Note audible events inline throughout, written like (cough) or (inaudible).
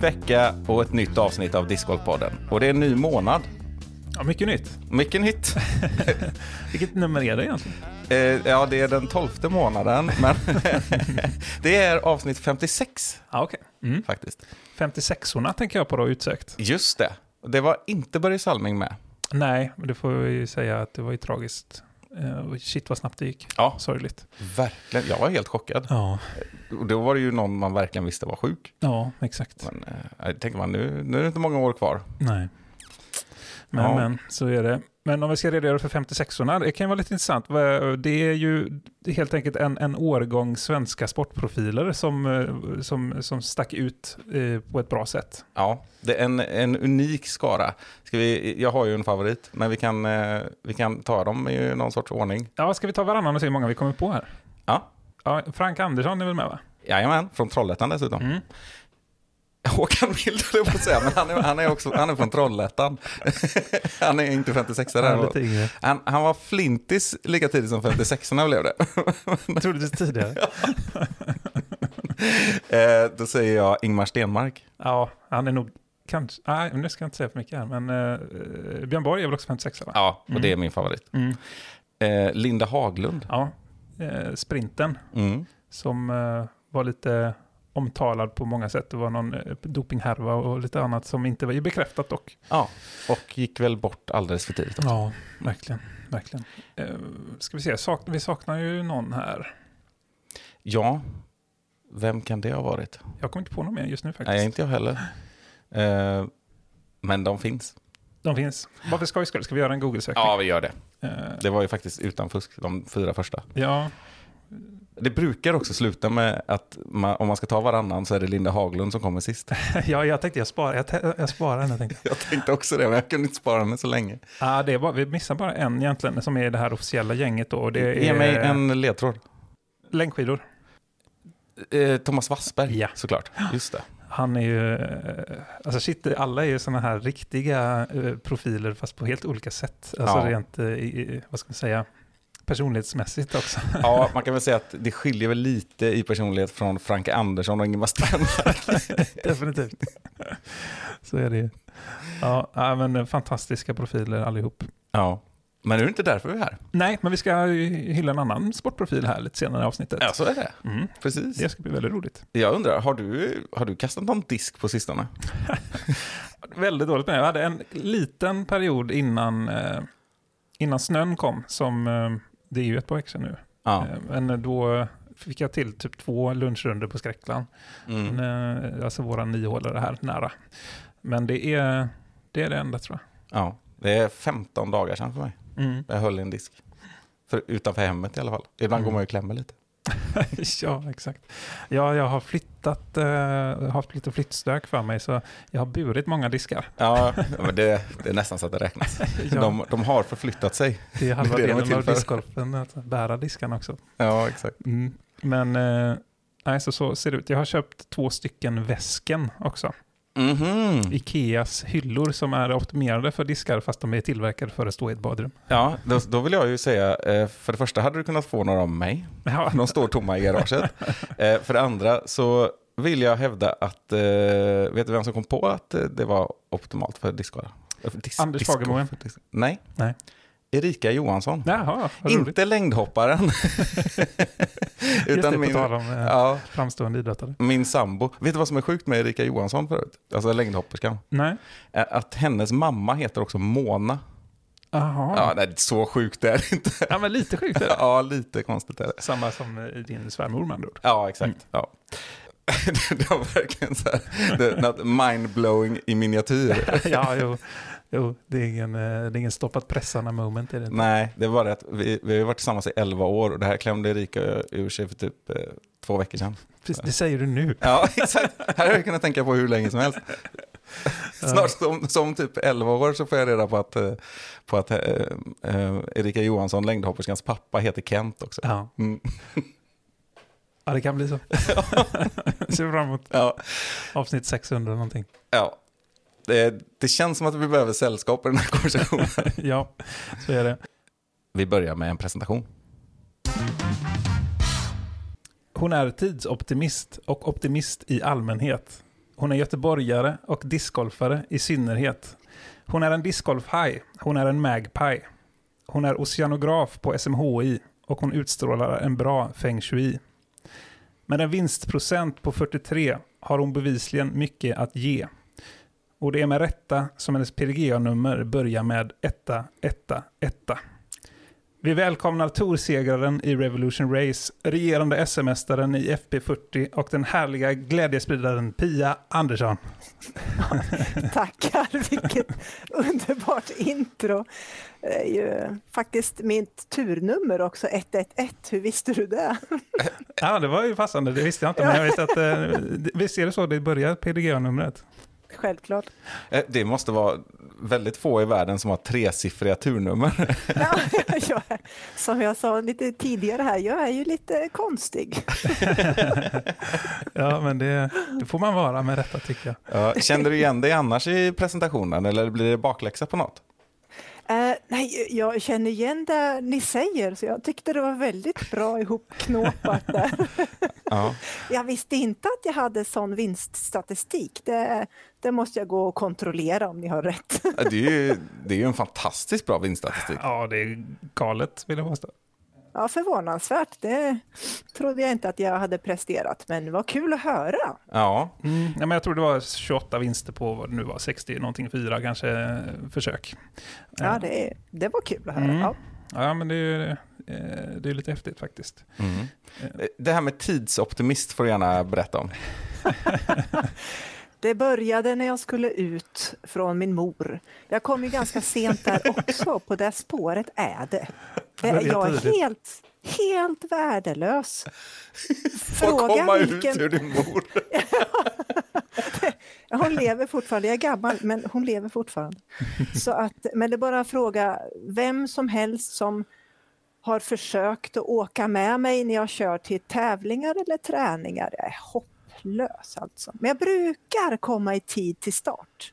vecka och ett nytt avsnitt av Discgolfpodden. Och det är en ny månad. Ja, mycket nytt. Mycket nytt. (laughs) Vilket nummer är det egentligen? Eh, ja, det är den tolfte månaden, men (laughs) det är avsnitt 56 Ja, okej. Mm. faktiskt. 56orna tänker jag på då utsökt. Just det. Det var inte Börje Salming med. Nej, men det får vi säga att det var ju tragiskt. Eh, shit vad snabbt det gick. Ja. Sorgligt. Verkligen. Jag var helt chockad. Ja, Och då var det ju någon man verkligen visste var sjuk. ja exakt. Men eh, tänker man, nu, nu är det inte många år kvar. Nej. Men, Ja. men, så är det. Men om vi ska redogöra för 56orna, det kan ju vara lite intressant. Det är ju helt enkelt en, en årgång svenska sportprofiler som, eh, som, som stack ut eh, på ett bra sätt. Ja, det är en, en unik skara. Ska vi, jag har ju en favorit, men vi kan, eh, vi kan ta dem i någon sorts ordning. Ja, ska vi ta varannan och se hur många vi kommer på här? Ja, Ja, Frank Andersson är väl med va? jajamän, från Trollhättan dessutom. Mm. (laughs) Håkan Mild höll jag på att säga, men han är, han är också han är från Trollhättan. (laughs) han är inte 56 Han är där. Han, han var flintis lika tidigt som 56 när blev det. (laughs) Troligtvis tidigare. eh, då säger jag Ingmar Stenmark. Ja, han är nog kanske... Nej, nu ska jag inte säga för mycket här, men uh, Björn Borg är väl också 56 va? Ja, och Mm. det är min favorit. Mm. Eh, Linda Haglund. Ja, eh, sprinten Mm. som eh, var lite omtalad på många sätt. Det var någon uh, dopinghärva och lite annat som inte var bekräftat dock. Ja, och gick väl bort alldeles för tidigt. också. Ja, verkligen. verkligen. Uh, ska vi se, sak vi saknar ju någon här. Ja, vem kan det ha varit? Jag kommer inte på någon mer just nu faktiskt. Nej, inte jag heller. Eh, men de finns. De finns. Bara för skojs skull, ska vi göra en Google-sökning? Ja, vi gör det. Eh, Det var ju faktiskt utan fusk, de fyra första. ja, Det brukar också sluta med att man, om man ska ta varannan så är det Linda Haglund som kommer sist. (laughs) ja, jag tänkte jag sparar, jag, jag sparar henne tänkte jag. Tänkte också det, men jag kunde inte spara henne så länge. Ja, det är bara, vi missar bara en egentligen som är det här officiella gänget då. Och det är Ge mig en ledtråd. längdskidor. Eh, Thomas Wassberg, Ja. såklart. Just det. Han är ju, eh, alltså shit, alla är ju sådana här riktiga eh, profiler fast på helt olika sätt. Alltså Ja. rent, eh, vad ska man säga, personlighetsmässigt också. Ja, (laughs) man kan väl säga att det skiljer väl lite i personlighet från Frank Andersson och Ingemar Stenmark. (laughs) Definitivt. Så är det. Ja, men fantastiska profiler allihop. Ja, men nu är det inte därför vi är här. Nej, men vi ska hylla en annan sportprofil här lite senare i avsnittet. Ja, så är det. Mm, Precis. det ska bli väldigt roligt. Jag undrar, har du, har du kastat någon disk på sistone? (laughs) Väldigt dåligt med det. Jag hade en liten period innan, eh, innan snön kom, som eh, det är ju ett par veckor sedan nu. Ja. Eh, men då fick jag till typ två lunchrunder på Skräckland. Mm. Eh, alltså våra niohålare här nära. Men det är, det är det enda tror ja. Det är 15 dagar sedan för mig. jag. Mm. Jag höll i en disk. För, utanför hemmet i alla fall. Ibland Mm. går man ju och klämmer lite. (laughs) ja, exakt. Ja, jag har flyttat, eh, haft lite flyttstök för mig, så jag har burit många diskar. Ja, men det, det är nästan så att det räknas. (laughs) Ja, De, de har förflyttat sig. det är halva (laughs) det är de är delen av discgolfen, att bära diskarna också. Ja, exakt. Mm. Men eh, nej, så, så ser det ut. Jag har köpt två stycken väsken också. Mhm. Ikeas hyllor som är optimerade för diskar fast de är tillverkade för att stå i ett badrum. Ja, då, då vill jag ju säga, eh, för det första hade du kunnat få några av mig. Ja, (laughs) De står tomma i garaget. Eh, för det andra så vill jag hävda att, eh, vet du vem som kom på att det var optimalt för diskskada? Anders Fagermoen. Nej. Nej. Erika Johansson. Jaha. Inte längdhopparen. (laughs) Det, Utan på min, om eh, ja, framstående idrottare. min sambo. Vet du vad som är sjukt med Erika Johansson förut? Alltså längdhopperskan. Nej. Att hennes mamma heter också Mona. Jaha. Ja, nej, så sjukt är det inte. Ja, men lite sjukt är det. Ja, lite konstigt är det. Samma som eh, din svärmor med andra ord. Ja, exakt. Mm. Ja. (laughs) det var verkligen så här, det, mindblowing i miniatyr. (laughs) ja, jo. Jo det, är ingen, eh, det är ingen stoppat pressarna moment. Är det. inte. Nej, det var det att vi, vi har varit tillsammans i 11 år och det här klämde Erika ur sig för typ eh, två veckor sedan. Precis, det säger du nu. Ja, (laughs) exakt. Här har jag kunnat tänka på hur länge som helst. Snart som, som typ 11 år så får jag reda på att, eh, på att eh, eh, Erika Johansson, längdhopperskans pappa, heter Kent också. Ja, Mm. ja det kan bli så. (laughs) (laughs) Ser fram emot Ja, avsnitt 600 någonting. ja. Det, det känns som att vi behöver sällskap i den här (laughs) konversationen. ja, så är det. Vi börjar med en presentation. Hon är tidsoptimist och optimist i allmänhet. Hon är göteborgare och discgolfare i synnerhet. Hon är en discgolfhaj. Hon är en magpie. Hon är oceanograf på SMHI och hon utstrålar en bra feng shui. Med en vinstprocent på 43 har hon bevisligen mycket att ge. Och det är med rätta som hennes PDGA-nummer börjar med etta, etta, etta. Vi välkomnar torsegraren i Revolution Race, regerande SM-mästaren i FP40 och den härliga glädjespridaren Pia Andersson. (laughs) Tackar, vilket underbart intro. Det är ju faktiskt mitt turnummer också, 111. Hur visste du det? Ja, det var ju passande, det visste jag inte. Men jag visste att, eh, visst är det så det börjar PDGA-numret? Självklart. Eh, Det måste vara väldigt få i världen som har tresiffriga turnummer. Ja, (laughs) (laughs) jag, är- som jag sa lite tidigare här, jag är ju lite konstig. (laughs) Ja, men det, det får man vara med rätta tycker jag. Ja, kände du igen dig annars i presentationen eller blir det bakläxa på något? Eh, nej, jag känner igen det ni säger, så jag tyckte det var väldigt bra ihopknåpat där. Ja. Jag visste inte att jag hade sån vinststatistik. Det, det måste jag gå och kontrollera om ni har rätt. Det är ju, det är ju en fantastiskt bra vinststatistik. Ja, det är galet vill jag påstå. Ja, förvånansvärt. Det trodde jag inte att jag hade presterat, men vad kul att höra. Ja, Mm, ja, men jag tror det var 28 vinster på vad det nu var, 60 någonting, fyra kanske eh, försök. Ja, det, det var kul att höra. Mm. Ja. Ja, men det är, ju, eh, det är lite häftigt faktiskt. Mm. Det här med tidsoptimist får du gärna berätta om. (laughs) Det började när jag skulle ut från min mor. Jag kom ju ganska sent där också, på det spåret är det. Jag är helt, helt värdelös. (laughs) Få komma ut ur din mor. (laughs) Hon lever fortfarande, jag är gammal men hon lever fortfarande. Så att, men det är bara att fråga vem som helst som har försökt att åka med mig när jag kör till tävlingar eller träningar. Jag är hopplös alltså. Men jag brukar komma i tid till start.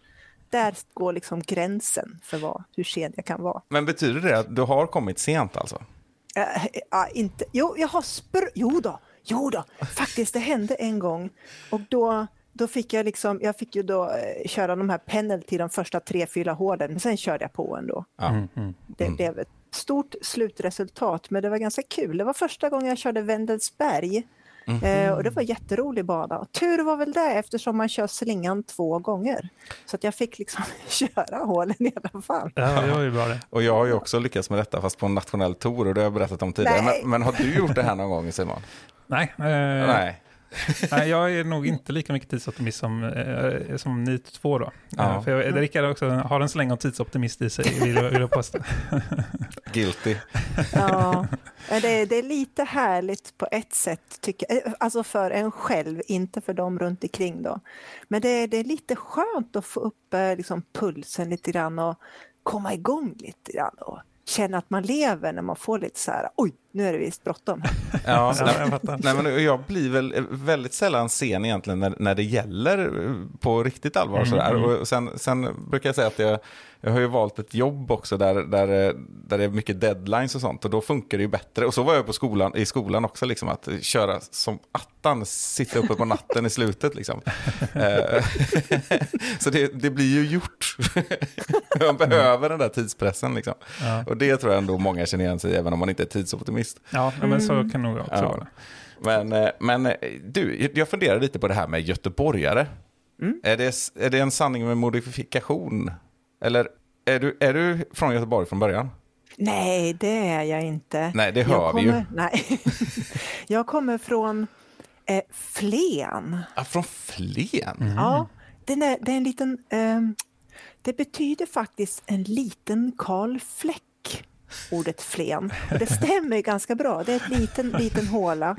Där går liksom gränsen för vad, hur sen jag kan vara. Men betyder det att du har kommit sent alltså? Äh, äh, inte. Jo, jag har spr... Jo då, jo då. Faktiskt, det hände en gång. Och då, då fick jag liksom, jag fick ju då eh, köra de här penalty de första tre, fyra hålen, men sen körde jag på ändå. Ja. Mm, mm. Det blev ett stort slutresultat, men det var ganska kul. Det var första gången jag körde Wendelsberg. Eh, och det var en jätterolig bana. Och tur var väl det eftersom man kör slingan två gånger. Så att jag fick liksom (laughs) köra hålen i alla fall. Ja, det var ju bra det. Och jag har ju också lyckats med detta fast på en nationell tour och det har jag berättat om tidigare. Nej. Men, men har du gjort det här någon gång Simon? Nej, eh, Nej. (laughs) nej, jag är nog inte lika mycket tidsoptimist som, eh, som ni två då. Ja. Eh, för jag, Rickard också har en släng av tidsoptimist i sig, vill jag, vill jag påstå. Guilty. Ja, det, det är lite härligt på ett sätt, tycker jag. Alltså för en själv, inte för dem runt omkring då. Men det, det är lite skönt att få upp eh, liksom, pulsen lite grann och komma igång lite grann och känna att man lever när man får lite så här, oj, nu är det visst bråttom. (laughs) Ja, nej, nej, men jag blir väl väldigt sällan sen egentligen när, när det gäller eh, på riktigt allvar. Mm, sådär. mm. Och sen, sen brukar jag säga att jag, jag har ju valt ett jobb också där, där, eh, där det är mycket deadlines och sånt och då funkar det ju bättre. Och så var jag på skolan, i skolan också, liksom, att köra som attan, sitta uppe på natten i slutet. Liksom. (laughs) Eh, (laughs) så det, det blir ju gjort. Man behöver den där tidspressen. Liksom. Ja, Och det tror jag ändå många känner igen sig även om man inte är tidsoptimist. Ja men så kan nog jag också Ja. vara. Men, eh, men eh, du, jag funderar lite på det här med göteborgare. Mm. Är, det, är det en sanning med modifikation? Eller är du, är du från Göteborg från början? Nej, det är jag inte. Nej, det hör jag vi ju. kommer, Nej. (laughs) jag kommer från eh, Flen. Ja, från Flen? Ja, den är, det är en liten... ehm, det betyder faktiskt en liten Karl Fläck, ordet Flen. Och det stämmer ganska bra. Det är en liten, liten håla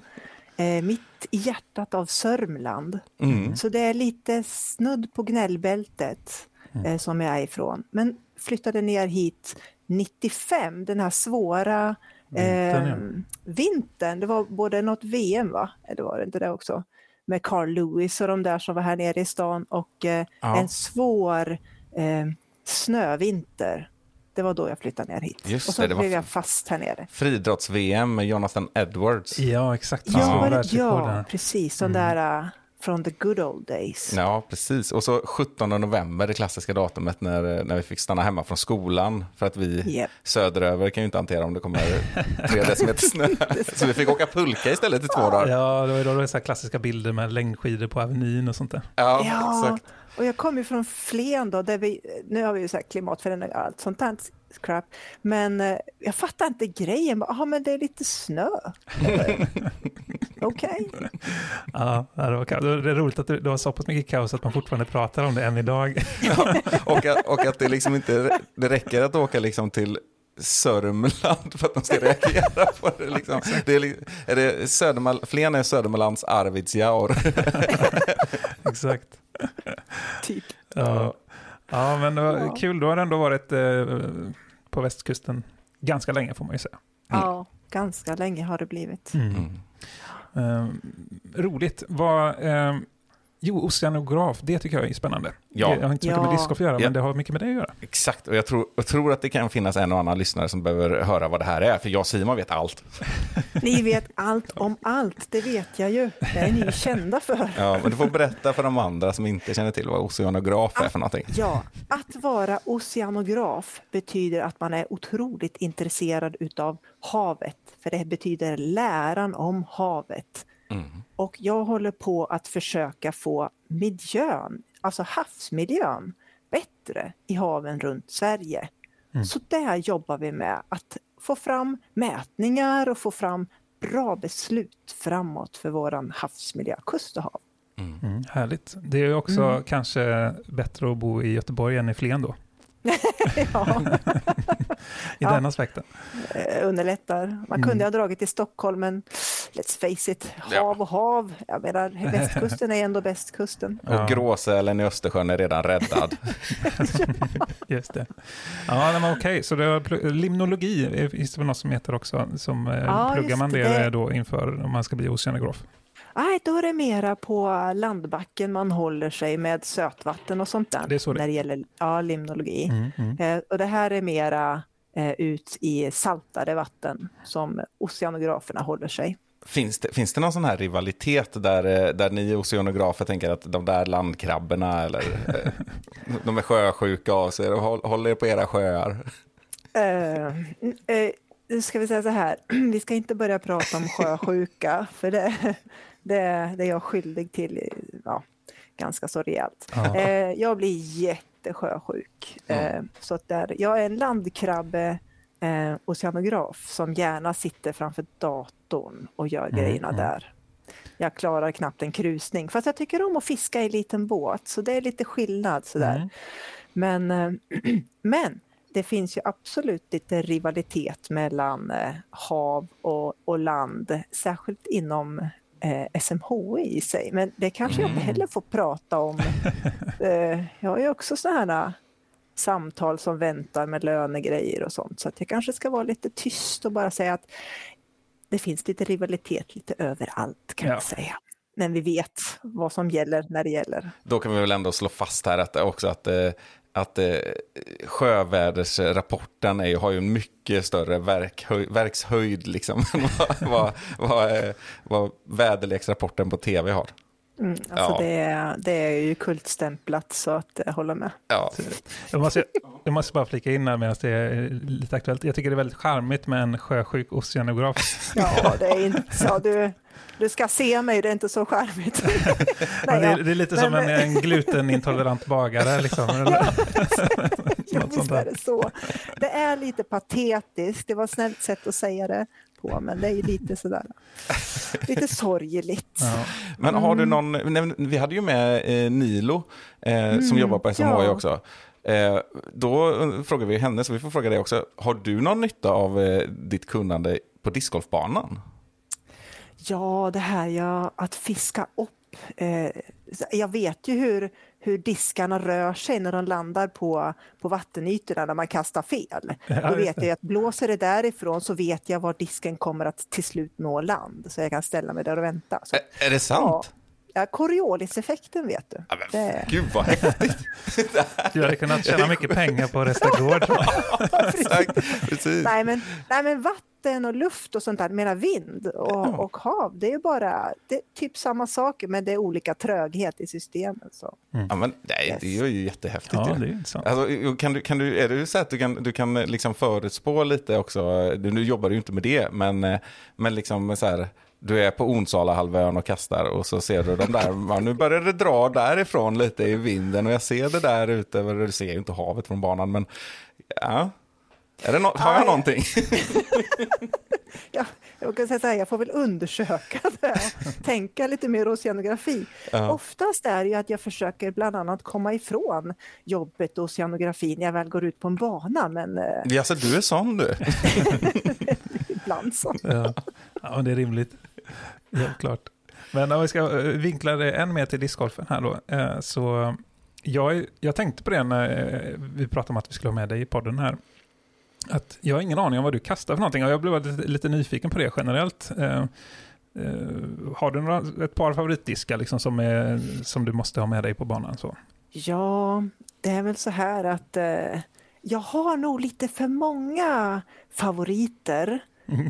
eh, mitt i hjärtat av Sörmland. Mm. Så det är lite snudd på gnällbältet eh, som jag är ifrån. Men flyttade ner hit 95, den här svåra Vintern, ja. eh, vintern. Det var både något VM, va? Eller var det inte det också? Med Carl Lewis och de där som var här nere i stan och eh, Ja. en svår eh, snövinter. Det var då jag flyttade ner hit. Just och så det, det blev jag fast här nere. Friidrotts-VM med Jonathan Edwards. Ja, exakt. Ja, ja där. precis. De Mm. där uh, från the good old days. Ja, precis. Och så 17 november, det klassiska datumet när, när vi fick stanna hemma från skolan. För att vi Japp. söderöver kan ju inte hantera om det kommer (laughs) tre decimeter snö. Så vi fick åka pulka istället i två dagar. Ja, det var ju då det var så här klassiska bilder med längdskidor på Avenyn och sånt där. Ja, Ja, exakt. Och jag kommer ju från Flen då, där vi, nu har vi ju så här klimatförändringar och allt sånt där crap. Men eh, jag fattar inte grejen. Ja, men det är lite snö. (laughs) Okej. Ja, det var, kaos. det är roligt att det, var så pass mycket kaos att man fortfarande pratar om det än idag. (laughs) Och, att, och att det liksom inte det räcker att åka liksom till Sörmland för att de ska reagera på det. Liksom. det är, är det Södermal- Flen är Södermanlands Arvidsjaur. (laughs) Exakt. (laughs) Typ. Ja. ja, men det var Ja. kul. Du har ändå varit eh, på västkusten ganska länge får man ju säga. Ja, ganska länge har det blivit. Mm. Eh, roligt. Vad, eh, jo, oceanograf, det tycker jag är spännande. Ja. Det har inte så mycket Ja. med discgolf att göra, Ja. men det har mycket med det att göra. Exakt, och jag tror, jag tror att det kan finnas en och annan lyssnare som behöver höra vad det här är, för jag och Simon vet allt. (laughs) Ni vet allt om allt, det vet jag ju. Det är ni ju kända för. (laughs) Ja, men du får berätta för de andra som inte känner till vad oceanograf är för någonting. Ja, att vara oceanograf betyder att man är otroligt intresserad utav havet, för det betyder läran om havet. Mm. Och jag håller på att försöka få miljön, alltså havsmiljön, bättre i haven runt Sverige. Så där jobbar vi med att få fram mätningar och få fram bra beslut framåt för våran havsmiljö, kust och hav. Mm, härligt. Det är också Mm. kanske bättre att bo i Göteborg än i Flen då, (laughs) ja, i Ja. den aspekten. eh, underlättar. Man kunde Mm. ha dragit till Stockholm men let's face it, Ja. hav och hav. Jag menar, västkusten är ändå bästkusten. Ja. Och gråsälen i Östersjön är redan räddad. (laughs) Just det. Ja, men okej, så det var limnologi finns det väl något som heter också, som eh, Ja, pluggar man det, det. då inför om man ska bli oceanograf? Nej, då är det mera på landbacken man håller sig med sötvatten och sånt där. Det är så det- När det gäller ja, limnologi. Mm, mm. Eh, och det här är mera eh, ut i saltade vatten som oceanograferna håller sig. Finns det, finns det någon sån här rivalitet där, eh, där ni oceanografer tänker att de där landkrabborna eller eh, de är sjösjuka av sig och håll, håll er på era sjöar? Eh, nu ska vi säga så här, (clears throat) vi ska inte börja prata om sjösjuka, för det, det, det är jag skyldig till ja, ganska så rejält. Ja. Eh, jag blir jättesjösjuk. Eh, så att där, jag är en landkrabbe eh, oceanograf som gärna sitter framför datorn och gör Mm, grejerna mm. där. Jag klarar knappt en krusning, fast jag tycker om att fiska i liten båt, så det är lite skillnad sådär. Mm. Men, eh, (clears throat) men det finns ju absolut lite rivalitet mellan eh, hav och, och land, särskilt inom eh, SMHI i sig. Men det kanske jag inte heller får prata om. (laughs) eh, jag har ju också sådana här eh, samtal som väntar med lönegrejer och sånt, så att jag kanske ska vara lite tyst och bara säga att det finns lite rivalitet lite överallt kan Ja. jag säga. Men vi vet vad som gäller när det gäller. Då kan vi väl ändå slå fast här att, också att, eh, att eh, sjövädersrapporten är, har ju en mycket större verkhöj, verkshöjd liksom, (laughs) än vad, vad, vad, eh, vad väderleksrapporten på tv har. Mm, alltså Ja. det, är- det är ju kultstämplat så att jag håller med. Ja, Jag, måste, jag måste bara flika in här medan det är lite aktuellt. Jag tycker det är väldigt charmigt med en sjösjuk oceanograf. (laughs) Ja, det är inte så. Du, du ska se mig, det är inte så charmigt. (laughs) Men Nej, det, är, det är lite Nej, som en, men- en glutenintolerant bagare. Liksom. (laughs) Ja, visst är det så. Det är lite patetiskt, det var ett snällt sätt att säga det på, men det är lite sådär, (laughs) lite sorgligt. Ja. Men har du Mm. någon, nej, vi hade ju med eh, Nilo eh, som jobbar på SMHI ja. också. Eh, då eh, frågar vi henne, så vi får fråga dig också. Har du någon nytta av eh, ditt kunnande på discgolfbanan? Ja, det här ja, att fiska upp. Eh, jag vet ju hur, hur diskarna rör sig när de landar på, på vattenytorna när man kastar fel. Ja, Då vet jag att blåser det därifrån så vet jag var disken kommer att till slut nå land. Så jag kan ställa mig där och vänta. Så, är det sant? Ja, Corioliseffekten vet du. Ja, men, Det- Gud vad häftigt. (laughs) Du hade kunnat tjäna mycket pengar på att resta gård. (laughs) Exakt, precis. Nej men, nej men vatten och luft och sånt där, menar vind och, och hav, det är ju bara det är typ samma saker men det är olika tröghet i systemet. Så. Ja, men, nej, Yes. det är ju jättehäftigt. Ja, ju. det är. Alltså, kan du, kan du, är det så att du kan, du kan liksom förutspå lite också, du, nu jobbar du ju inte med det, men, eh, men liksom så här, du är på Onsala-halvön och kastar och så ser du de där, ja, nu börjar det dra därifrån lite i vinden och jag ser det där ute, du ser ju inte havet från banan, men ja. Är det nå- har jag någonting? (laughs) Ja, jag kan säga så här, jag får väl undersöka det och tänka lite mer oceanografi. Ja. Oftast är det ju att jag försöker bland annat komma ifrån jobbet och oceanografin när jag väl går ut på en bana, men eh, Ja, så du är sån du. (laughs) ibland så. Ja, ja men det är rimligt. Helt klart. Men om vi ska eh, vinkla det än mer till discgolfen här då. eh, Så jag, jag tänkte på det när vi pratade om att vi skulle ha med dig i podden här. Att jag har ingen aning om vad du kastar för någonting och jag blev lite, lite nyfiken på det generellt. Eh, eh, Har du några, ett par favoritdiskar liksom som, är, som du måste ha med dig på banan? Så? Ja, det är väl så här att eh, jag har nog lite för många favoriter.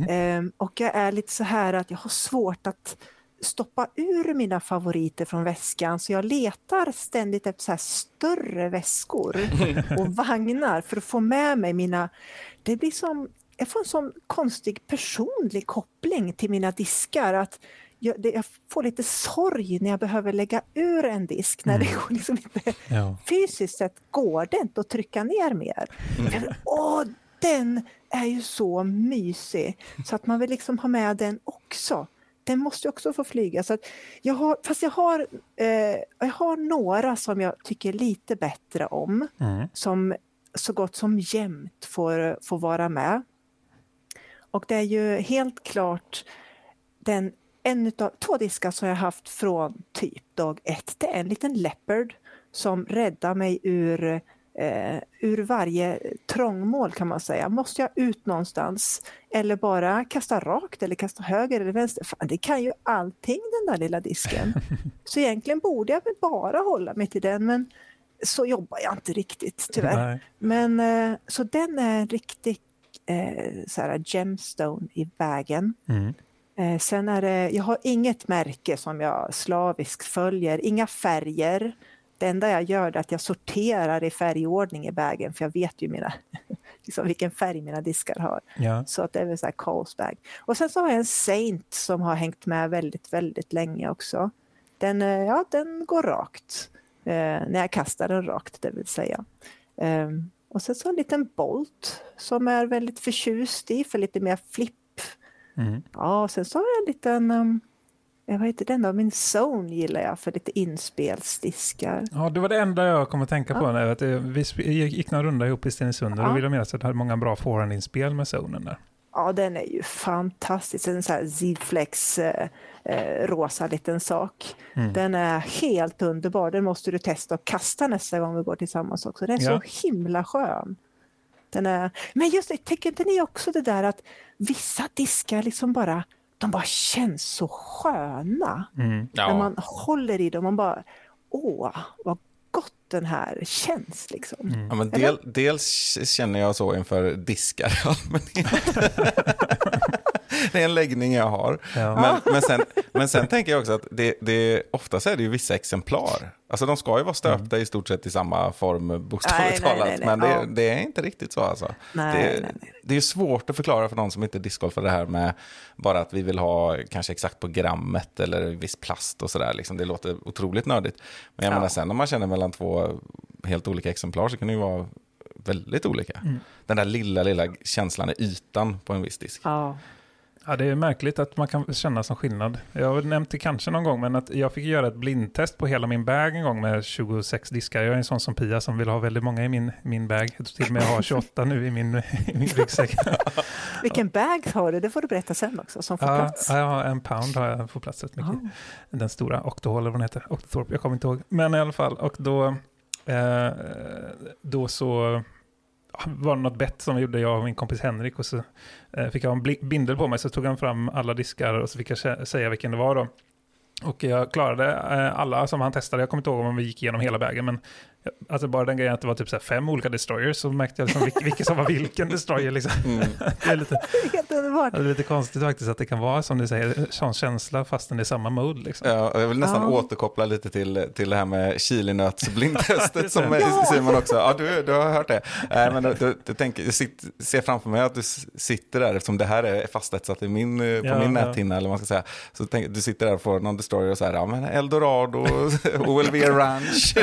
Ehm, och jag är lite så här att jag har svårt att stoppa ur mina favoriter från väskan så jag letar ständigt efter så större väskor och (laughs) vagnar för att få med mig mina... Det blir som... Jag får en sån konstig personlig koppling till mina diskar att jag, det, jag får lite sorg när jag behöver lägga ur en disk när det går liksom inte Ja. fysiskt sett går det inte att trycka ner mer. Vill, Åh, den är ju så mysig så att man vill liksom ha med den också. Den måste också få flyga. Så jag har, fast jag har, eh, jag har några som jag tycker lite bättre om Mm. som så gott som jämt får, får vara med. Och det är ju helt klart den, en utav, två diskar som jag haft från typ dag ett. Det är en liten leopard som räddar mig ur, eh, ur varje trångmål kan man säga. Måste jag ut någonstans eller bara kasta rakt eller kasta höger eller vänster? Fan, det kan ju allting den där lilla disken. (laughs) Så egentligen borde jag väl bara hålla mig till den men så jobbar jag inte riktigt tyvärr. Nej. Men eh, så den är en riktig eh, så här gemstone i vägen. Mm. Eh, sen är det, jag har inget märke som jag slaviskt följer, inga färger. Det enda jag gör är att jag sorterar i färgordning i vägen för jag vet ju mina, (laughs) liksom vilken färg mina diskar har. Ja. Så att det är väl så här kaosbag. Och sen så har jag en Saint som har hängt med väldigt, väldigt länge också. Den, eh, ja, den går rakt. Eh, när jag kastar den rakt, det vill säga. Ehm, och sen så en liten Bolt som är väldigt förtjust i för lite mer flipp. Mm. Ja, och sen så har jag en liten, um, vad heter den då? Min Zone gillar jag för lite inspelsdiskar. Ja, det var det enda jag kom att tänka på. När, att, eh, vi gick några runda ihop i Stenungsund och då Ja. vill jag minnas att du hade många bra forehandinspel med zonen där. Ja, den är ju fantastisk. En sån här Zflex eh, eh, rosa liten sak. Mm. Den är helt underbar. Den måste du testa och kasta nästa gång vi går tillsammans också. Den är Ja. så himla skön. Den är... Men just det, tänker inte ni också det där att vissa diskar liksom bara, de bara känns så sköna. Mm. När man håller i dem, man bara, åh, vad gott den här känns liksom. Mm. Ja, men del, dels känner jag så inför diskar i allmänhet. (laughs) (laughs) det är en läggning jag har. Ja. Men, men, sen, men sen tänker jag också att det, det, oftast är det ju vissa exemplar. Alltså de ska ju vara stöpta i stort sett i samma form bokstavligt Nej, nej, talat. nej, nej. Men det, Ja. det är inte riktigt så alltså. Nej, det, nej, nej. det är svårt att förklara för någon som inte discgolfar det här med bara att vi vill ha kanske exakt på grammet eller viss plast och sådär. Liksom. Det låter otroligt nördigt. Men jag Ja. menar sen om man känner mellan två helt olika exemplar så kan det ju vara väldigt olika. Den där lilla, lilla känslan i ytan på en viss disk. Ja. Ja, det är märkligt att man kan känna som skillnad. Jag har nämnt det kanske någon gång, men att jag fick göra ett blindtest på hela min bag en gång med 26 diskar. Jag är en sån som Pia som vill ha väldigt många i min, min bag. Jag tror till och med jag har 28 nu i min, i min ryggsäck. (laughs) Vilken bag har du? Det får du berätta sen också, som får Ja, plats. ja, jag har en pound har jag får plats rätt mycket. Jaha. Den stora Octohall eller vad den heter. Octothorpe, jag kommer inte ihåg. Men i alla fall, och då, eh, då så var det något bett som vi gjorde, jag och min kompis Henrik. Och så eh, fick jag en bindel på mig, så tog han fram alla diskar och så fick jag säga vilken det var då. Och jag klarade eh, alla som han testade. Jag kommer inte ihåg om vi gick igenom hela vägen, men alltså bara den grejen att det var typ så här fem olika destroyers så märkte jag liksom vilken, vilken som var vilken destroyer. Liksom. Mm. (laughs) Det är lite, (laughs) Helt underbart. det är lite konstigt faktiskt att det kan vara som du säger, sån känsla fastän det är samma mode. Liksom. Ja, jag vill nästan Ja. återkoppla lite till, till det här med chilinötsblindtestet (laughs) som Ja. Simon också, ja du, du har hört det. Nej, men du, du, du tänker, jag ser framför mig att du sitter där, eftersom det här är fastetsat i min, eh, på Ja, min ja. näthinna, eller man ska säga. Så tänk, du sitter där och får någon destroyer och så här, ja men Eldorado, OLV Ranch.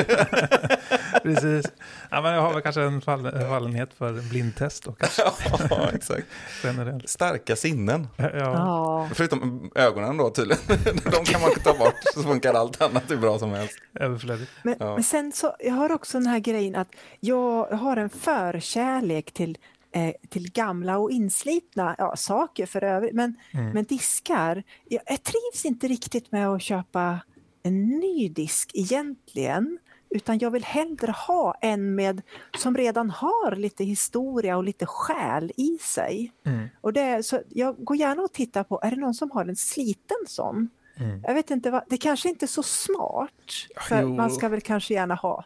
(laughs) Precis. Ja, men jag har väl kanske en fall, fallenhet för blindtest då, kanske, (laughs) ja, exakt. generellt. Starka sinnen. Ja. Ja. Förutom ögonen då tydligen. (laughs) De kan man ta bort, så funkar allt annat hur bra som helst. Överflödigt. Men, Ja. men sen så, jag har också den här grejen att jag har en förkärlek till, eh, till gamla och inslitna ja, saker för övrigt, men, Mm. men diskar. Jag, jag trivs inte riktigt med att köpa en ny disk egentligen, utan jag vill hellre ha en med som redan har lite historia och lite själ i sig. Mm. Och det, så jag går gärna och tittar på, är det någon som har en sliten sån? Mm. Jag vet inte, vad, det kanske inte är så smart. För Jo. man ska väl kanske gärna ha.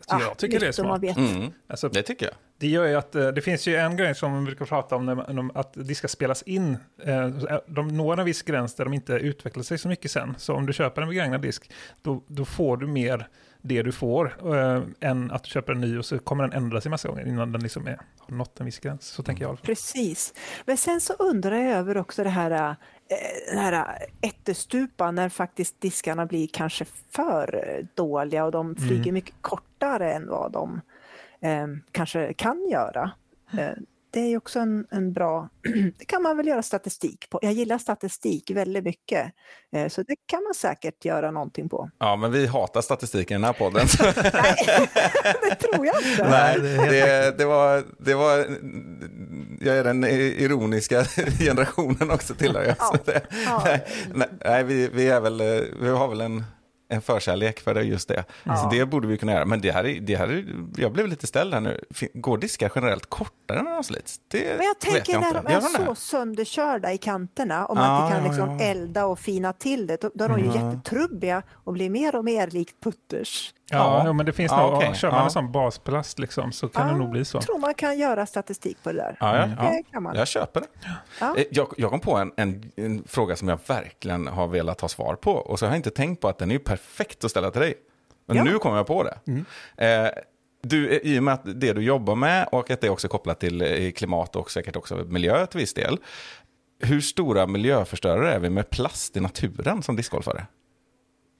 Så jag tycker det är smart. Mm, Alltså, det tycker jag. Det gör ju att eh, det finns ju en grej som man brukar prata om, när man, att det ska spelas in. Eh, De når en viss gräns där de inte utvecklar sig så mycket sen. Så om du köper en begagnad disk, då, då får du mer det du får eh, än att du köper en ny och så kommer den ändra sig massa gånger innan den liksom är, har nått en viss gräns. Så tänker jag alla fall. Precis. Men sen så undrar jag över också det här, eh, den här ättestupan när faktiskt diskarna blir kanske för dåliga och de flyger mycket kortare än vad de eh, kanske kan göra. Eh, det är också en, en bra, (clears throat) det kan man väl göra statistik på. Jag gillar statistik väldigt mycket, eh, så det kan man säkert göra någonting på. Ja, men vi hatar statistiken i den här podden. (laughs) Nej, (laughs) (laughs) det tror jag inte. Nej, det det, var, det var... Jag är den ironiska generationen också tillhör jag. Ja, ja. nej, nej, nej, vi, vi, är väl, eh, vi har väl en, en förkärlek för just det. Så Ja. det borde vi kunna göra. Men det här, är- det här, är- jag blev lite ställd här nu. Går diskar generellt kortare när de slits? Det Men jag tänker jag när de är så sönderkörda i kanterna och man Ja, inte kan ja, liksom ja. elda och fina till det, då, då är de ju jättetrubbiga och blir mer och mer likt putters. Ja, Ja. men det finns Ja, nog, okej. kör man Ja. en sån basplast liksom, så kan det nog bli så. Jag tror man kan göra statistik på det där. Ja, ja, Det ja. kan man. Jag köper det. Ja. Eh, Jag, jag kom på en, en, en fråga som jag verkligen har velat ha svar på. Och så har jag inte tänkt på att den är perfekt att ställa till dig. Men Ja. nu kommer jag på det. Eh, du, I och med att det du jobbar med och att det är också kopplat till eh, klimat och säkert också miljö till viss del. Hur stora miljöförstörare är vi med plast i naturen som discgolfare?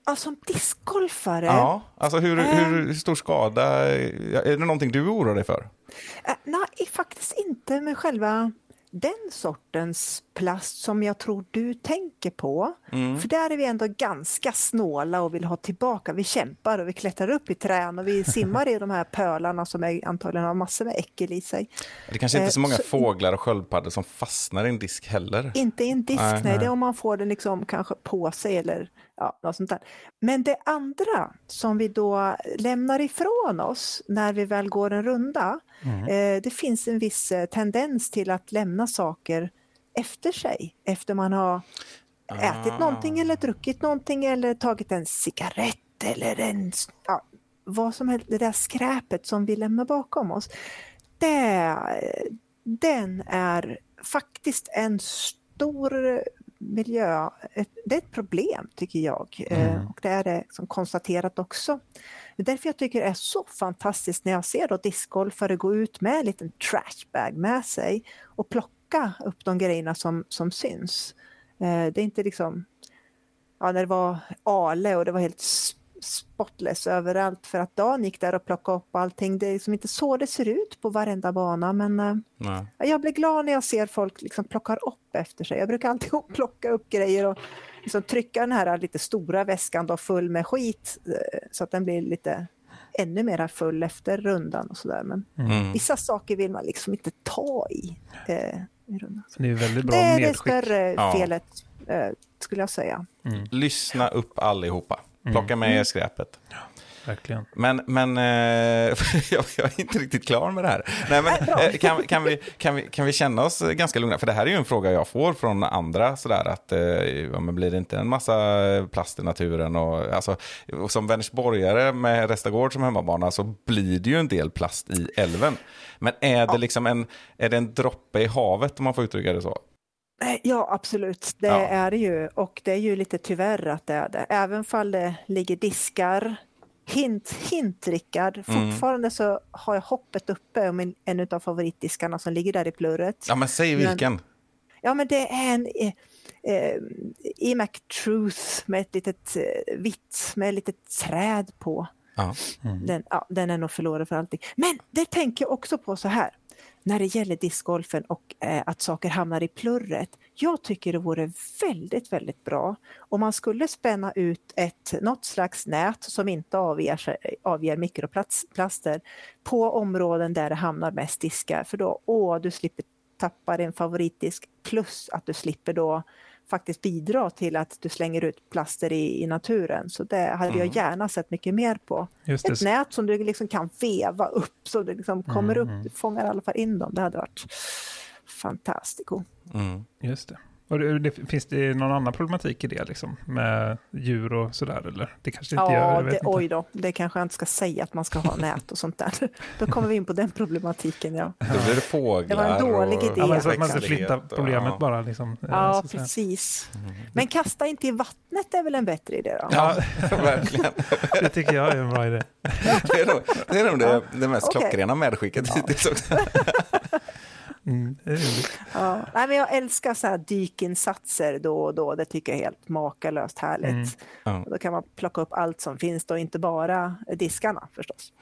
Ja, som discgolfare, Ja, alltså hur, hur, hur stor skada, är det någonting du oroar dig för? eh, nej, faktiskt inte med själva den sortens plast som jag tror du tänker på. Mm. För där är vi ändå ganska snåla och vill ha tillbaka. Vi kämpar och vi klättrar upp i trän och vi (laughs) simmar i de här pölarna som är, antagligen har massor med äckel i sig. Det kanske inte är så Eh, många så- fåglar och sköldpaddor som fastnar i en disk heller. Inte i en disk, Nej, nej, det är om man får den liksom kanske på sig eller ja, något sånt där. Men det andra som vi då lämnar ifrån oss när vi väl går en runda, eh, det finns en viss eh, tendens till att lämna saker efter sig efter man har ätit Ah. någonting eller druckit någonting eller tagit en cigarett eller en, ja, vad som helst, det där skräpet som vi lämnar bakom oss. Det, den är faktiskt en stor miljö, ett, det är ett problem tycker jag. Eh, Och det är det som konstaterat också. Det är därför jag tycker det är så fantastiskt när jag ser då discgolfare gå ut med en liten trashbag med sig och plocka upp de grejerna som, som syns. Eh, Det är inte liksom, ja när det var Ale och det var helt spotless överallt för att Dan gick där och plockade upp allting. Det är liksom inte så det ser ut på varenda bana men eh, Jag blir glad när jag ser folk liksom plockar upp efter sig. Jag brukar alltid (laughs) plocka upp grejer och liksom trycka den här lite stora väskan då full med skit eh, så att den blir lite ännu mer full efter rundan och sådär. Men Mm. vissa saker vill man liksom inte ta i. Eh, i rundan. Så det är väldigt bra Det är det medskick. större Ja. felet eh, skulle jag säga. Lyssna upp allihopa. Plocka med er skräpet. Verkligen. Men, men eh, (laughs) jag, är inte riktigt klar med det här. Nej, men, eh, kan, kan, vi, kan, vi, kan vi känna oss ganska lugna? För det här är ju en fråga jag får från andra. Sådär, att, eh, ja, men blir det inte en massa plast i naturen? Och, alltså, som Vänersborgare med Restagård som hemmabana så blir det ju en del plast i älven. Men är det, liksom en, är det en droppe i havet om man får uttrycka det så? Eh, Ja, absolut. Det Ja. är det ju. Och det är ju lite tyvärr att det är det. Även fall det ligger diskar. Hint, hint Rickard. Mm. Fortfarande så har jag hoppet uppe om en, en av favoritdiskarna som ligger där i plurret. Ja, men säg vilken. Ja, men det är en eh, eh, Emac Truth med ett litet eh, vitt, med ett litet träd på. Ja. Den, ja, den är nog förlorad för alltid. Men det tänker jag också på så här. När det gäller discgolfen och eh, att saker hamnar i plurret. Jag tycker det vore väldigt, väldigt bra om man skulle spänna ut ett, något slags nät som inte avger, avger mikroplaster på områden där det hamnar mest diskar. För då, åh, du slipper tappa din favoritdisk plus att du slipper då faktiskt bidra till att du slänger ut plaster i, i naturen. Så det hade Mm. jag gärna sett mycket mer på. Just Ett det. nät som du liksom kan veva upp så det liksom kommer Mm, upp, du fångar i alla fall in dem. Det hade varit fantastiskt. Mm. Just det. Och det, det, finns det någon annan problematik i det, liksom, med djur och sådär? Eller? Det kanske inte gör, Ja, jag vet det, inte. oj då, det kanske jag inte ska säga att man ska ha nät och sånt där. Då kommer vi in på den problematiken. Ja, Då blir det fåglar. Det var en dålig och idé. Ja, men så att man ska flytta och- problemet ja. bara. Liksom, eh, ja precis. Men kasta inte i vattnet är väl en bättre idé då? Ja, (laughs) verkligen. (laughs) Det tycker jag är en bra idé. Det är nog det, är nog det, det mest Okej. klockrena medskicket hittills också. (laughs) Mm. Ja. Nej, men jag älskar så här dykinsatser då och då. Det tycker jag är helt makalöst härligt. Mm. Ja. Och då kan man plocka upp allt som finns då, inte bara diskarna förstås.